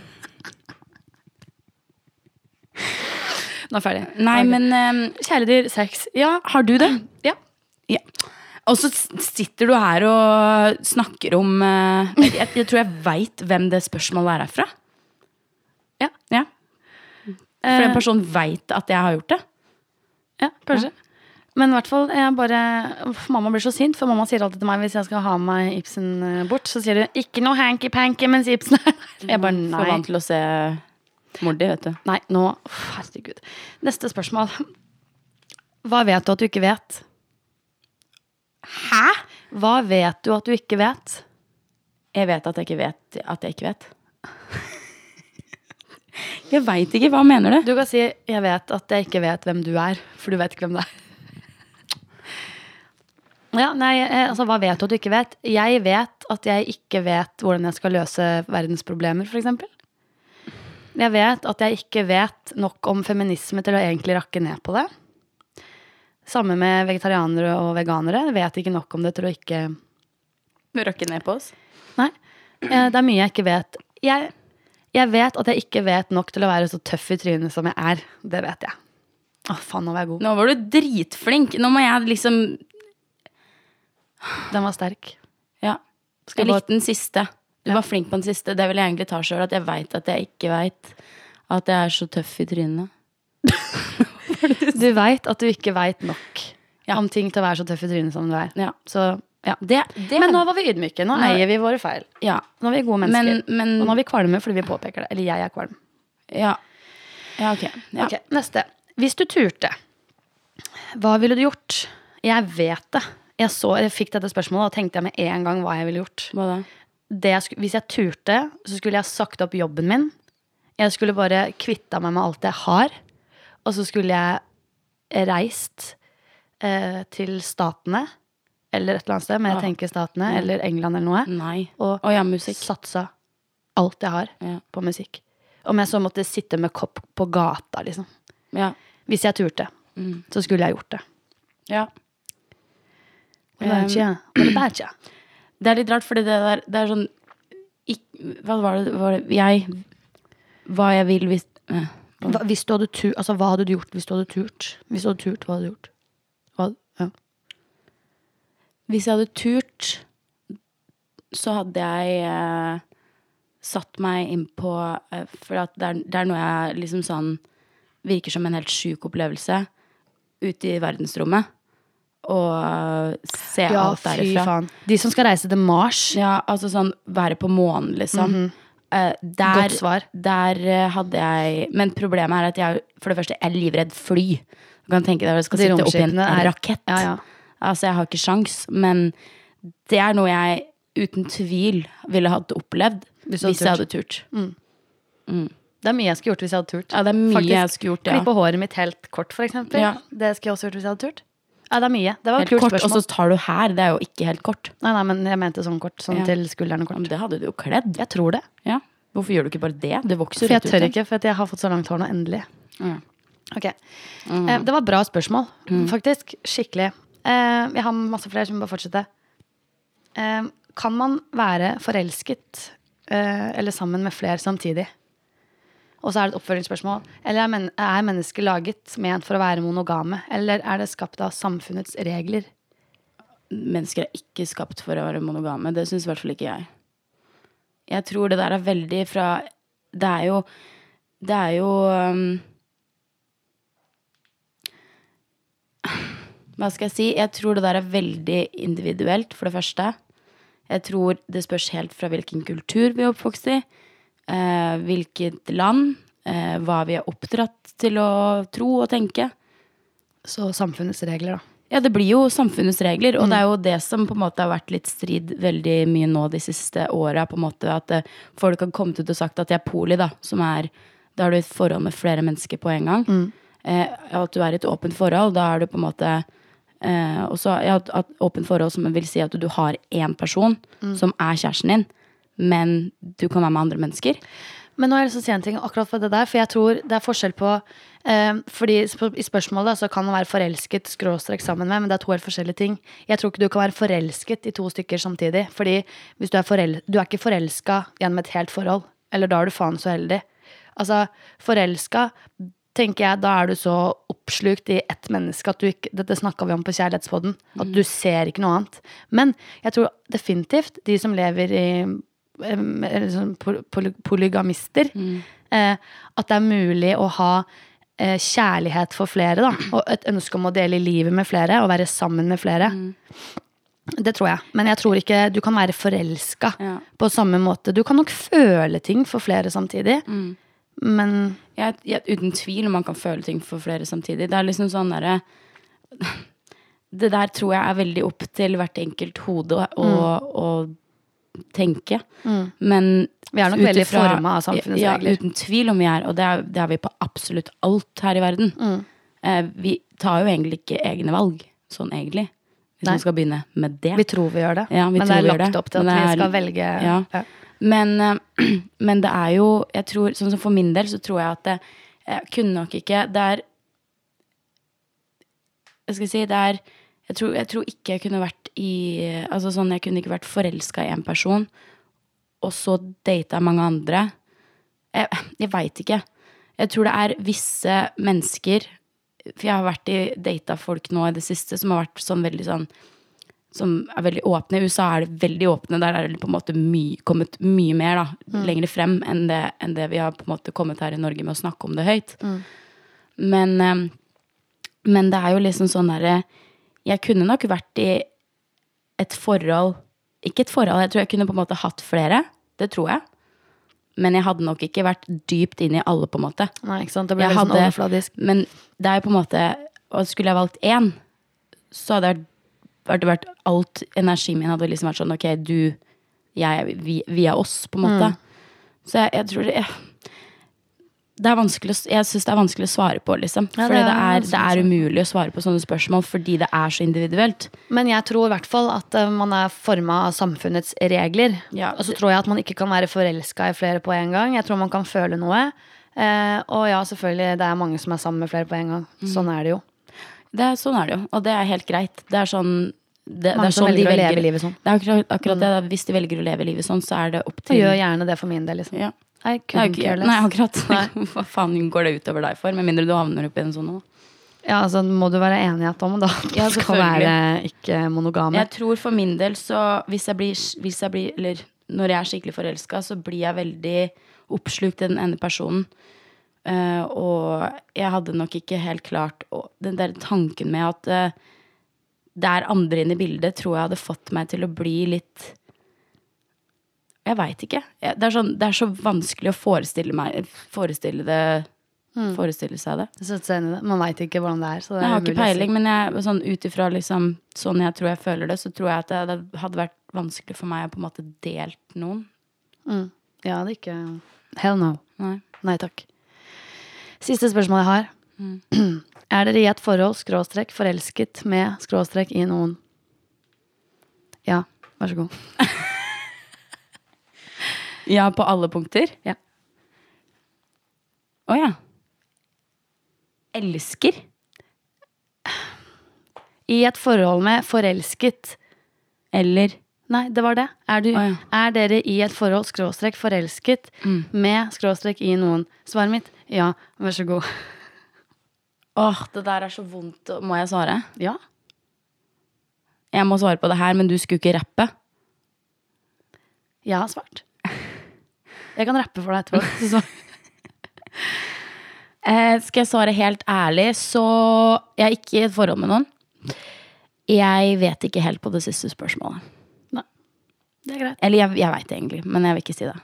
Nå er jeg ferdig. Nei, okay. men um, Kjæledyr, sex. Ja. har du det? ja. Ja. Og så sitter du her og snakker om uh, Jeg, jeg tror jeg veit hvem det spørsmålet er herfra. Ja. Ja. For den personen person veit at jeg har gjort det. Ja, kanskje. Men i hvert fall, jeg bare uff, Mamma blir så sint, for mamma sier alltid til meg hvis jeg skal ha med meg Ibsen eh, bort, så sier hun 'ikke noe hanky-panky mens Ibsen er der'. Jeg bare For vant til å se mor di, vet du. Nei, nå uff, Herregud. Neste spørsmål. Hva vet du at du ikke vet? Hæ? Hva vet du at du ikke vet? Jeg vet at jeg ikke vet at jeg ikke vet. Jeg veit ikke. Hva mener du? Du kan si 'jeg vet at jeg ikke vet hvem du er', for du vet ikke hvem det er. [LAUGHS] Ja, nei, eh, altså Hva vet du at du ikke vet? Jeg vet at jeg ikke vet hvordan jeg skal løse verdens problemer, f.eks. Jeg vet at jeg ikke vet nok om feminisme til å egentlig rakke ned på det. Samme med vegetarianere og veganere. Jeg vet ikke nok om det til å ikke Rakke ned på oss. Nei. eh, Det er mye jeg ikke vet. Jeg, jeg vet at jeg ikke vet nok til å være så tøff i trynet som jeg er. Det vet jeg. Å, faen, nå var jeg god. Nå var du dritflink. Nå må jeg liksom Den var sterk. Ja. Skal Jeg likte den siste. Du var flink på den siste. Det vil jeg egentlig ta sjøl. At jeg veit at jeg ikke veit at jeg er så tøff i trynet. [LAUGHS] Du veit at du ikke veit nok Ja. om ting til å være så tøff i trynet som du er. Ja. Så, ja. Det, det Men nå var vi ydmyke. Nå Nå- eier vi våre feil. Ja. Nå er vi gode mennesker. Men, men Og nå er vi kvalme fordi vi påpeker det. Eller jeg er kvalm. Ja. Ja, ok. Ja. Ok, Neste. Hvis du turte, hva ville du gjort? Jeg vet det. Jeg, så, jeg fikk dette spørsmålet og tenkte jeg med en gang hva jeg ville gjort. Hva da? det jeg, hvis jeg turte, så skulle jeg sagt opp jobben min. Jeg skulle bare kvitta meg med alt jeg har. Og så skulle jeg reist eh, til Statene, eller et eller annet sted, men jeg Ah. tenker Statene, eller England eller noe. Nei. Og Å ja, satsa alt jeg har Ja. på musikk. Om jeg så måtte sitte med kopp på gata, liksom. Ja. Hvis jeg turte, Mm. så skulle jeg gjort det. ja. [CLEARS THROAT] Det er litt rart, fordi det der det er sånn ikk- Hva var det, var det Jeg Hva jeg vil hvis eh, Hva, hvis du hadde tur, altså, hva hadde du gjort hvis du hadde turt? Hvis du hadde turt, hva hadde du gjort? Ja. Hvis jeg hadde turt, så hadde jeg eh, satt meg inn på eh, For det, er, det er noe jeg liksom sånn Virker som en helt sjuk opplevelse ute i verdensrommet. Og eh, se Ja, alt fy faen. De som skal reise til Mars. Ja, altså sånn være på månen, liksom. Eh, der. Godt svar. Der eh, hadde jeg Men problemet er at jeg for det første er livredd fly. Du kan tenke deg at jeg skal De sitte oppi en, rakett. Ja, ja. Altså, jeg har ikke sjans, men det er noe jeg uten tvil ville hatt opplevd Hvis hvis, jeg hadde jeg hadde turt. Det er mye jeg skulle gjort hvis jeg hadde turt. Ja, det er mye Faktisk, jeg skulle gjort, ja. Klippe håret mitt helt kort, for eksempel. Ja. Det skulle jeg også gjort hvis jeg hadde turt. Ja, det er mye. Det var Helt kort, og så tar du her. Det er jo ikke helt kort. Nei, nei, men jeg mente sånn kort. Sånn Ja. til skuldrene Ja, kort. men det hadde du jo kledd. Jeg tror det. Ja. Hvorfor gjør du ikke bare det? Det vokser For jeg rett ut tør ikke, for jeg har fått så langt hår nå, endelig. Ja. Ok. Eh, det var bra spørsmål, faktisk. Skikkelig. Eh, jeg har masse flere, så vi må bare fortsette. Eh, kan man være forelsket eh, eller sammen med flere samtidig? Og så er det et oppfølgingsspørsmål. Eller er, men er mennesker laget ment for å være monogame? Eller er det skapt av samfunnets regler? mennesker er ikke skapt for å være monogame. Det syns i hvert fall ikke jeg. Jeg tror det der er veldig fra Det er jo Det er jo um, Hva skal jeg si? Jeg tror det der er veldig individuelt, for det første. Jeg tror det spørs helt fra hvilken kultur vi er oppvokst i. Eh, hvilket land. Eh, hva vi er oppdratt til å tro og tenke. Så samfunnets regler, da. Ja, det blir jo samfunnets regler, og det er jo det som på en måte har vært litt strid veldig mye nå de siste åra. At eh, folk har kommet ut og sagt at de er poli, da. Som er Da har du et forhold med flere mennesker på en gang. Eh, at du er i et åpent forhold, da er du på en måte eh, også, ja, at, at åpent forhold som vil si at du har én person som er kjæresten din, men du kan være med andre mennesker. Men nå har jeg lyst til å si en ting akkurat for det der, for jeg tror det er forskjell på eh, Fordi i spørsmålet så kan man være forelsket skråstrek sammen med, men det er to helt forskjellige ting. Jeg tror ikke du kan være forelsket i to stykker samtidig. Fordi hvis du er forel Du er ikke forelska gjennom et helt forhold. Eller da er du faen så heldig. Altså, forelska tenker jeg, da er du så oppslukt i ett menneske at du ikke Dette snakka vi om på Kjærlighetspodden. At du ser ikke noe annet. Men jeg tror definitivt de som lever i poly- polygamister, eh, at det er mulig å ha eh, kjærlighet for flere, da. Og et ønske om å dele livet med flere, og være sammen med flere. Det tror jeg. Men jeg tror ikke du kan være forelska Ja. på samme måte. Du kan nok føle ting for flere samtidig, men jeg, jeg, uten tvil om man kan føle ting for flere samtidig. Det er liksom sånn derre [LAUGHS] Det der tror jeg er veldig opp til hvert enkelt hode å, å tenke. Men Vi er nok utifra, veldig forma av samfunnets ja, regler. Uten tvil om vi er, og det er, det er vi på absolutt alt her i verden. Mm. Eh, vi tar jo egentlig ikke egne valg, sånn egentlig. hvis man skal begynne med det. Vi tror vi gjør det, Ja, vi men det er lagt det. opp til at vi skal velge Ja. ja. Men, eh, [CLEARS THROAT] men det er jo Jeg tror, sånn som For min del så tror jeg at det, jeg kunne nok ikke Det er Jeg skal si, det er jeg tror, jeg tror ikke jeg kunne vært i Altså sånn, jeg kunne ikke vært forelska i en person, og så data mange andre. Jeg, jeg veit ikke. Jeg tror det er visse mennesker For jeg har vært i data folk nå i det siste som har vært sånn veldig sånn som er veldig åpne. I USA er det veldig åpne. Der er det på en måte my, kommet mye mer da, lenger frem enn det, enn det vi har på en måte kommet her i Norge med å snakke om det høyt. Men, eh, men det er jo liksom sånn derre Jeg kunne nok vært i et forhold Ikke et forhold, jeg tror jeg kunne på en måte hatt flere. Det tror jeg. Men jeg hadde nok ikke vært dypt inn i alle, på en måte. Nei, ikke sant? Det ble Jeg veldig sånn hadde- overfladisk. Men det er jo på en måte Og skulle jeg valgt én, så hadde jeg vært, vært alt Energien min hadde liksom vært sånn Ok, du, jeg, vi, vi er oss, på en måte. Så jeg, jeg tror det det er vanskelig, jeg syns det er vanskelig å svare på, liksom. Ja, Fordi det er er, det er umulig å svare på sånne spørsmål fordi det er så individuelt. Men jeg tror i hvert fall at eh, man er forma av samfunnets regler. Ja, og så tror jeg at man ikke kan være forelska i flere på en gang. Jeg tror man kan føle noe. Eh, og ja, selvfølgelig, det er mange som er sammen med flere på en gang. Mm. Sånn er det jo. Det sånn er det jo, og det er helt greit. Det er sånn det, Mange det er som sånn de velger å leve livet sånn. Det er akkurat, akkurat det. Hvis de velger å leve livet sånn, så er det opp Jeg til gjør gjerne det for min del, liksom. ja. I care nei, akkurat. [LAUGHS] Nei. [LAUGHS] Hva faen går det utover deg for? Med mindre du havner oppi en sånn noe. Ja, altså må du være enighet om da. at Ja, [LAUGHS] skal være ikke monogame. Jeg tror for min del så Hvis jeg blir, hvis jeg blir Eller når jeg er skikkelig forelska, så blir jeg veldig oppslukt i den ene personen. Eh, og jeg hadde nok ikke helt klart og Den der tanken med at uh, det er andre inne i bildet, tror jeg hadde fått meg til å bli litt Jeg veit ikke. Jeg- Det er, sånn, det er så vanskelig å forestille meg Forestille det Forestille seg det. Man veit ikke hvordan det er. Så det Jeg har ikke peiling, men jeg, sånn, ut ifra liksom, sånn jeg tror jeg føler det, så tror jeg at det, det hadde vært vanskelig for meg å på en måte delt noen. Mm. Det er ikke Hell no. Nei. Nei takk. Siste spørsmål jeg har. Mm. [CLEARS THROAT] Er dere i et forhold skråstrek forelsket med skråstrek i noen? Ja, vær så god. [LAUGHS] Ja, på alle punkter? Ja. Å ja. Elsker? I et forhold med forelsket Eller Nei, det var det. Er, du, oh, ja. er dere i et forhold skråstrek forelsket med skråstrek i noen? Svaret mitt ja, vær så god. Åh, det der er så vondt. Må jeg svare? Ja. Jeg må svare på det her, men du skulle ikke rappe. Jeg har svart. Jeg kan rappe for deg etterpå. Så. [LAUGHS] Eh, skal jeg svare helt ærlig, så Jeg er ikke i et forhold med noen. Jeg vet ikke helt på det siste spørsmålet. Nei, det er greit. Eller jeg, jeg veit egentlig, men jeg vil ikke si det.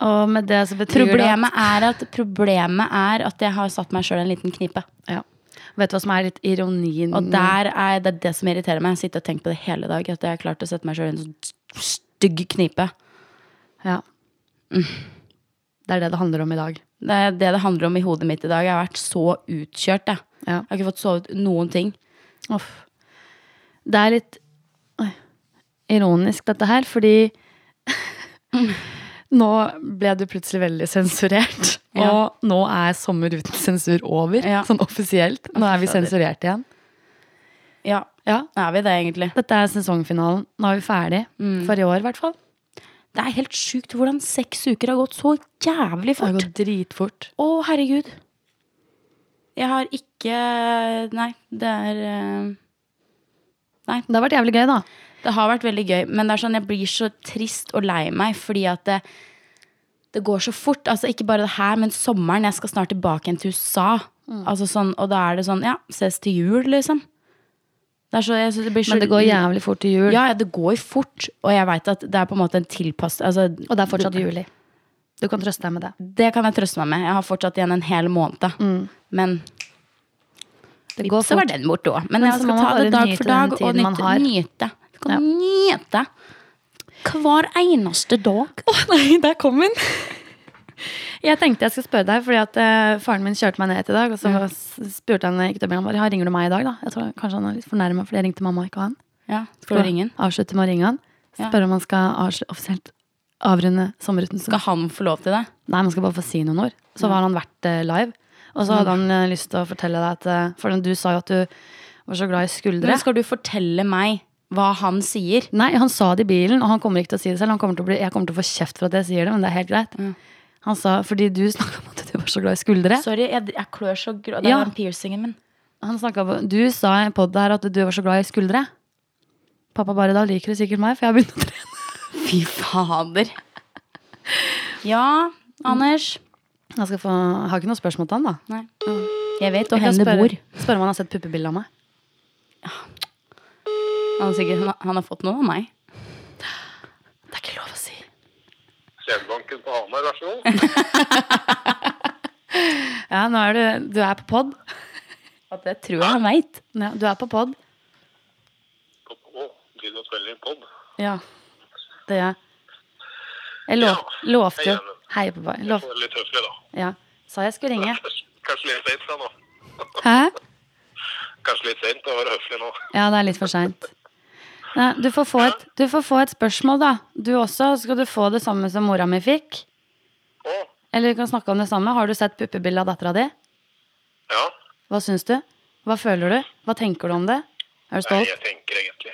Og med det så betyr Problemet er at, problemet er at jeg har satt meg sjøl i en liten knipe. ja. Vet du hva som er litt ironien? Og der er det det som irriterer meg. Jeg sitter og tenker på det hele dag. At jeg har klart å sette meg sjøl i en sånn stygg knipe. Ja. Det er det det handler om i dag. Det er det det handler om i hodet mitt i dag. Jeg har vært så utkjørt. Jeg, Ja. jeg har ikke fått sovet noen ting. Uff. Det er litt oi, ironisk, dette her, fordi [LAUGHS] nå ble du plutselig veldig sensurert. [LAUGHS] Ja. Og nå er Sommer uten sensur over, Ja. sånn offisielt. Nå er vi sensurert igjen. Ja, Ja, er vi det, egentlig? dette er sesongfinalen. Nå er vi ferdig. For i år, i hvert fall. Det er helt sjukt hvordan seks uker har gått så jævlig fort. Det har gått dritfort. Å, herregud. Jeg har ikke Nei, det er eh, Nei, Det har vært jævlig gøy, da. Det har vært veldig gøy, men det er sånn, jeg blir så trist og lei meg fordi at det, det går så fort. Altså Ikke bare det her, men sommeren. Jeg skal snart tilbake igjen til USA. Altså sånn, og da er det sånn, ja, ses til jul, liksom. Det så, det blir så, Men det går jævlig fort til jul. Ja, det går fort. Og jeg veit at det er på en måte en tilpass... Altså, Og det er fortsatt juli. Du kan trøste deg med det. det kan jeg trøste meg med. Jeg har fortsatt igjen en hel måned. Men Det går så var den borte òg. Men, Men jeg skal ta det dag for dag og nyte. Skal Ja. nyte. Hver eneste dag. Å nei, der kom den! Jeg tenkte jeg skulle spørre deg, fordi at uh, faren min kjørte meg ned i dag. Og så mm. spurte han ikke til han bare, ringer du meg i dag, da? Jeg tror Kanskje han er litt fornærma fordi jeg ringte mamma, ikke han. Ja, skal du ringe han? Avslutte med å ringe han. Ja. Om han skal offisielt avrunde sommerrutten. Skal han få lov til det? Nei, man skal bare få si noen ord. Så har han vært uh, live. Og så hadde han eh, lyst til å fortelle deg at For du sa jo at du var så glad i skuldre. Men skal du fortelle meg hva han sier? Nei, han sa det i bilen, og han kommer ikke til å si det selv. Han kommer bli, jeg kommer til å få kjeft for at jeg sier det, men det er helt greit. Han sa fordi du snakka om at du var så glad i skuldre. Sorry, jeg, jeg klør så grå. Det Ja. var piercingen min. På, Du sa i podd her at du var så glad i skuldre. Pappa bare da liker du sikkert meg, for jeg har begynt å trene. [LAUGHS] Fy fader. Ja, Anders. Jeg få, jeg har ikke noe spørsmål til han, da. Nei. Jeg vet hvor hen det bor. spørre om han har sett puppebilde av meg. Han sikkert, han han har fått noe av meg. Det er ikke lov å si. Skjellbanken på Hamar, vær så god. [LAUGHS] Ja, nå er du, du er på pod. At det tror jeg han veit. Ja, du er på pod. På, pod? du og spiller inn pod? Ja, det gjør jeg. Jeg lov, Ja, lovte hei, jo Anne. Hei, pappa. Lov, Det er Litt høflig, da. ja. Sa jeg skulle ringe. Kanskje litt sent da nå. Hæ? Kanskje litt sent å være høflig nå. Ja, det er litt for seint. Du, får få et- du får få et spørsmål, da. Du også. Skal du få det samme som mora mi fikk? Å, Eller vi kan snakke om det samme. Har du sett puppebildet av dattera di? ja. Hva syns du? Hva føler du? Hva tenker du om det? Er du stolt? Nei, jeg tenker egentlig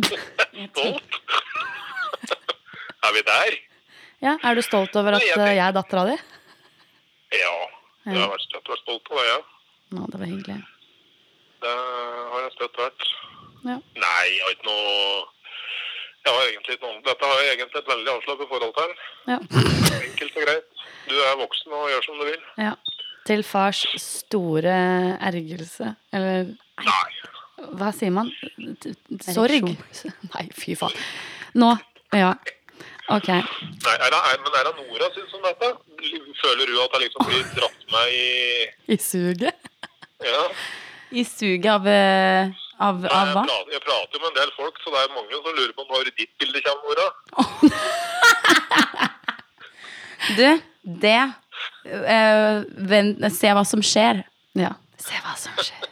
[LAUGHS] Stolt? [LAUGHS] er vi der? Ja, Er du stolt over at Nei, jeg eh, jeg er dattera di? Ja. Jeg har vært støtt vært stolt det, ja. Nå, det var hyggelig. Det har jeg støtt vært. Ja. Nei, jeg har ikke noe jeg har egentlig ikke noe Dette har jeg egentlig et veldig avslappet forhold til. Ja. Enkelt og greit. Du er voksen og gjør som du vil. ja. Til fars store ergrelse. Eller Nei. hva sier man? Sorg? [LAUGHS] Nei, fy faen. Nå. Ja. Ok. Nei, er det, er, men er det Nora syns om dette? Føler hun at jeg liksom blir dratt med i I suget? Ja. I suget av, eh, av, Nei, av jeg, hva? prater, jeg prater jo med en del folk, så det er mange som lurer på når ditt bilde kommer, Nora. [LAUGHS] Du, det uh, vent, Se hva som skjer. Ja. Se hva som skjer.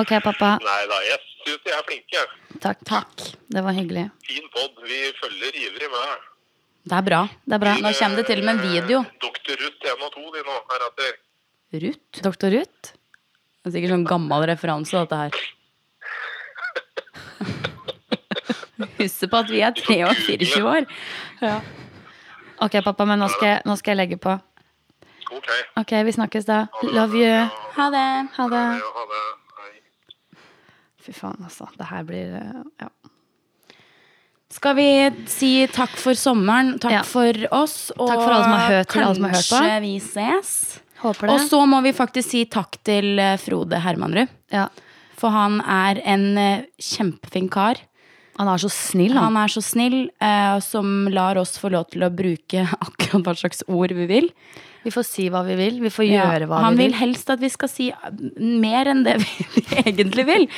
Ok, pappa. Nei da, jeg syns de er flinke. Takk. Takk. Det var hyggelig. Fin pod. Vi følger ivrig med. Det er bra. Det er bra. Nå kommer det til og med en video. Doktor Ruth 1 og 2 de nå, heretter. Ruth? Doktor Ruth? Det er sikkert sånn gammel referanse, dette her. Husk på at vi er 3 og 24 år. Ok, pappa, men nå skal, jeg, nå skal jeg legge på. Ok. Ok, vi snakkes da. Love you. Ha det. Ha det. Ja, ha det. Hei. Fy faen, altså. Det her blir eh, Ja. Skal vi si takk for sommeren, takk Ja. for oss, og Takk for alle som har hørt til, alle som har hørt på. kanskje vi ses. Og så må vi faktisk si takk til eh, Frode Hermanrud. ja. For han er en eh, kjempefin kar. Han er så snill, han. Han er så snill, eh, som lar oss få lov til å bruke [LAUGHS] akkurat hva slags ord vi vil. Vi får si hva vi vil. Vi får Ja, hva han vi vil vil. helst at vi skal si mer enn det [LAUGHS] vi, vi egentlig vil.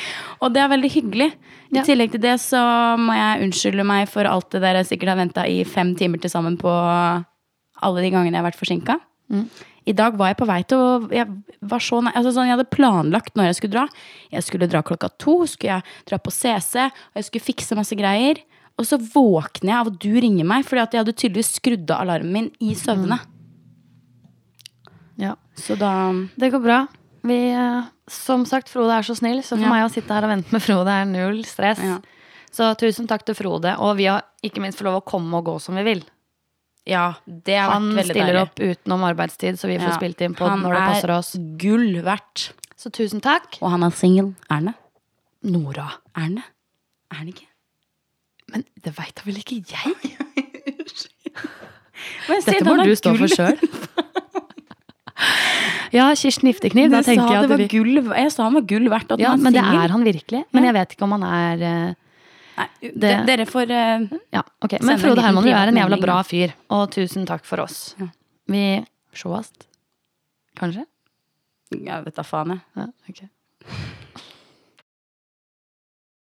Og det er veldig hyggelig. I Ja. tillegg til det så må jeg unnskylde meg for alt det der jeg sikkert har venta i fem timer til sammen på alle de gangene jeg har vært forsinka. Mm. I dag var jeg på vei til å Jeg var så altså sånn, jeg hadde planlagt når jeg skulle dra. Jeg skulle dra klokka to, skulle jeg dra på CC, og jeg skulle fikse masse greier. Og så våkner jeg av at du ringer meg, fordi at jeg hadde tydeligvis skrudd av alarmen min i søvne. Ja. Så da Det går bra. Vi, eh, som sagt, Frode er så snill, så for Ja. meg å sitte her og vente med Frode er null stress. Ja. Så tusen takk til Frode. Og vi har ikke minst fått lov å komme og gå som vi vil. Ja, det har Han vært veldig stiller opp utenom arbeidstid, så vi får Ja. spilt inn på Han når det er passer oss. Han er Gull verdt. Så tusen takk. Og han er singel. Erne? Nora. Erne? Er han ikke? Men det veit da vel ikke jeg? [LAUGHS] Men Dette må du stå for gull. sjøl. ja, Kirsten Giftekniv. Da tenker sa jeg det var vi gull. Jeg sa han var gull verdt. At Ja, han men det er han virkelig. Men jeg vet ikke om han er eh, Nei, det, Dere får uh, Ja, okay. Men Frode Herman, du er en jævla bra fyr. Og tusen takk for oss. Vi sjåast. Kanskje? Jeg vet da faen, jeg. Ja, ok.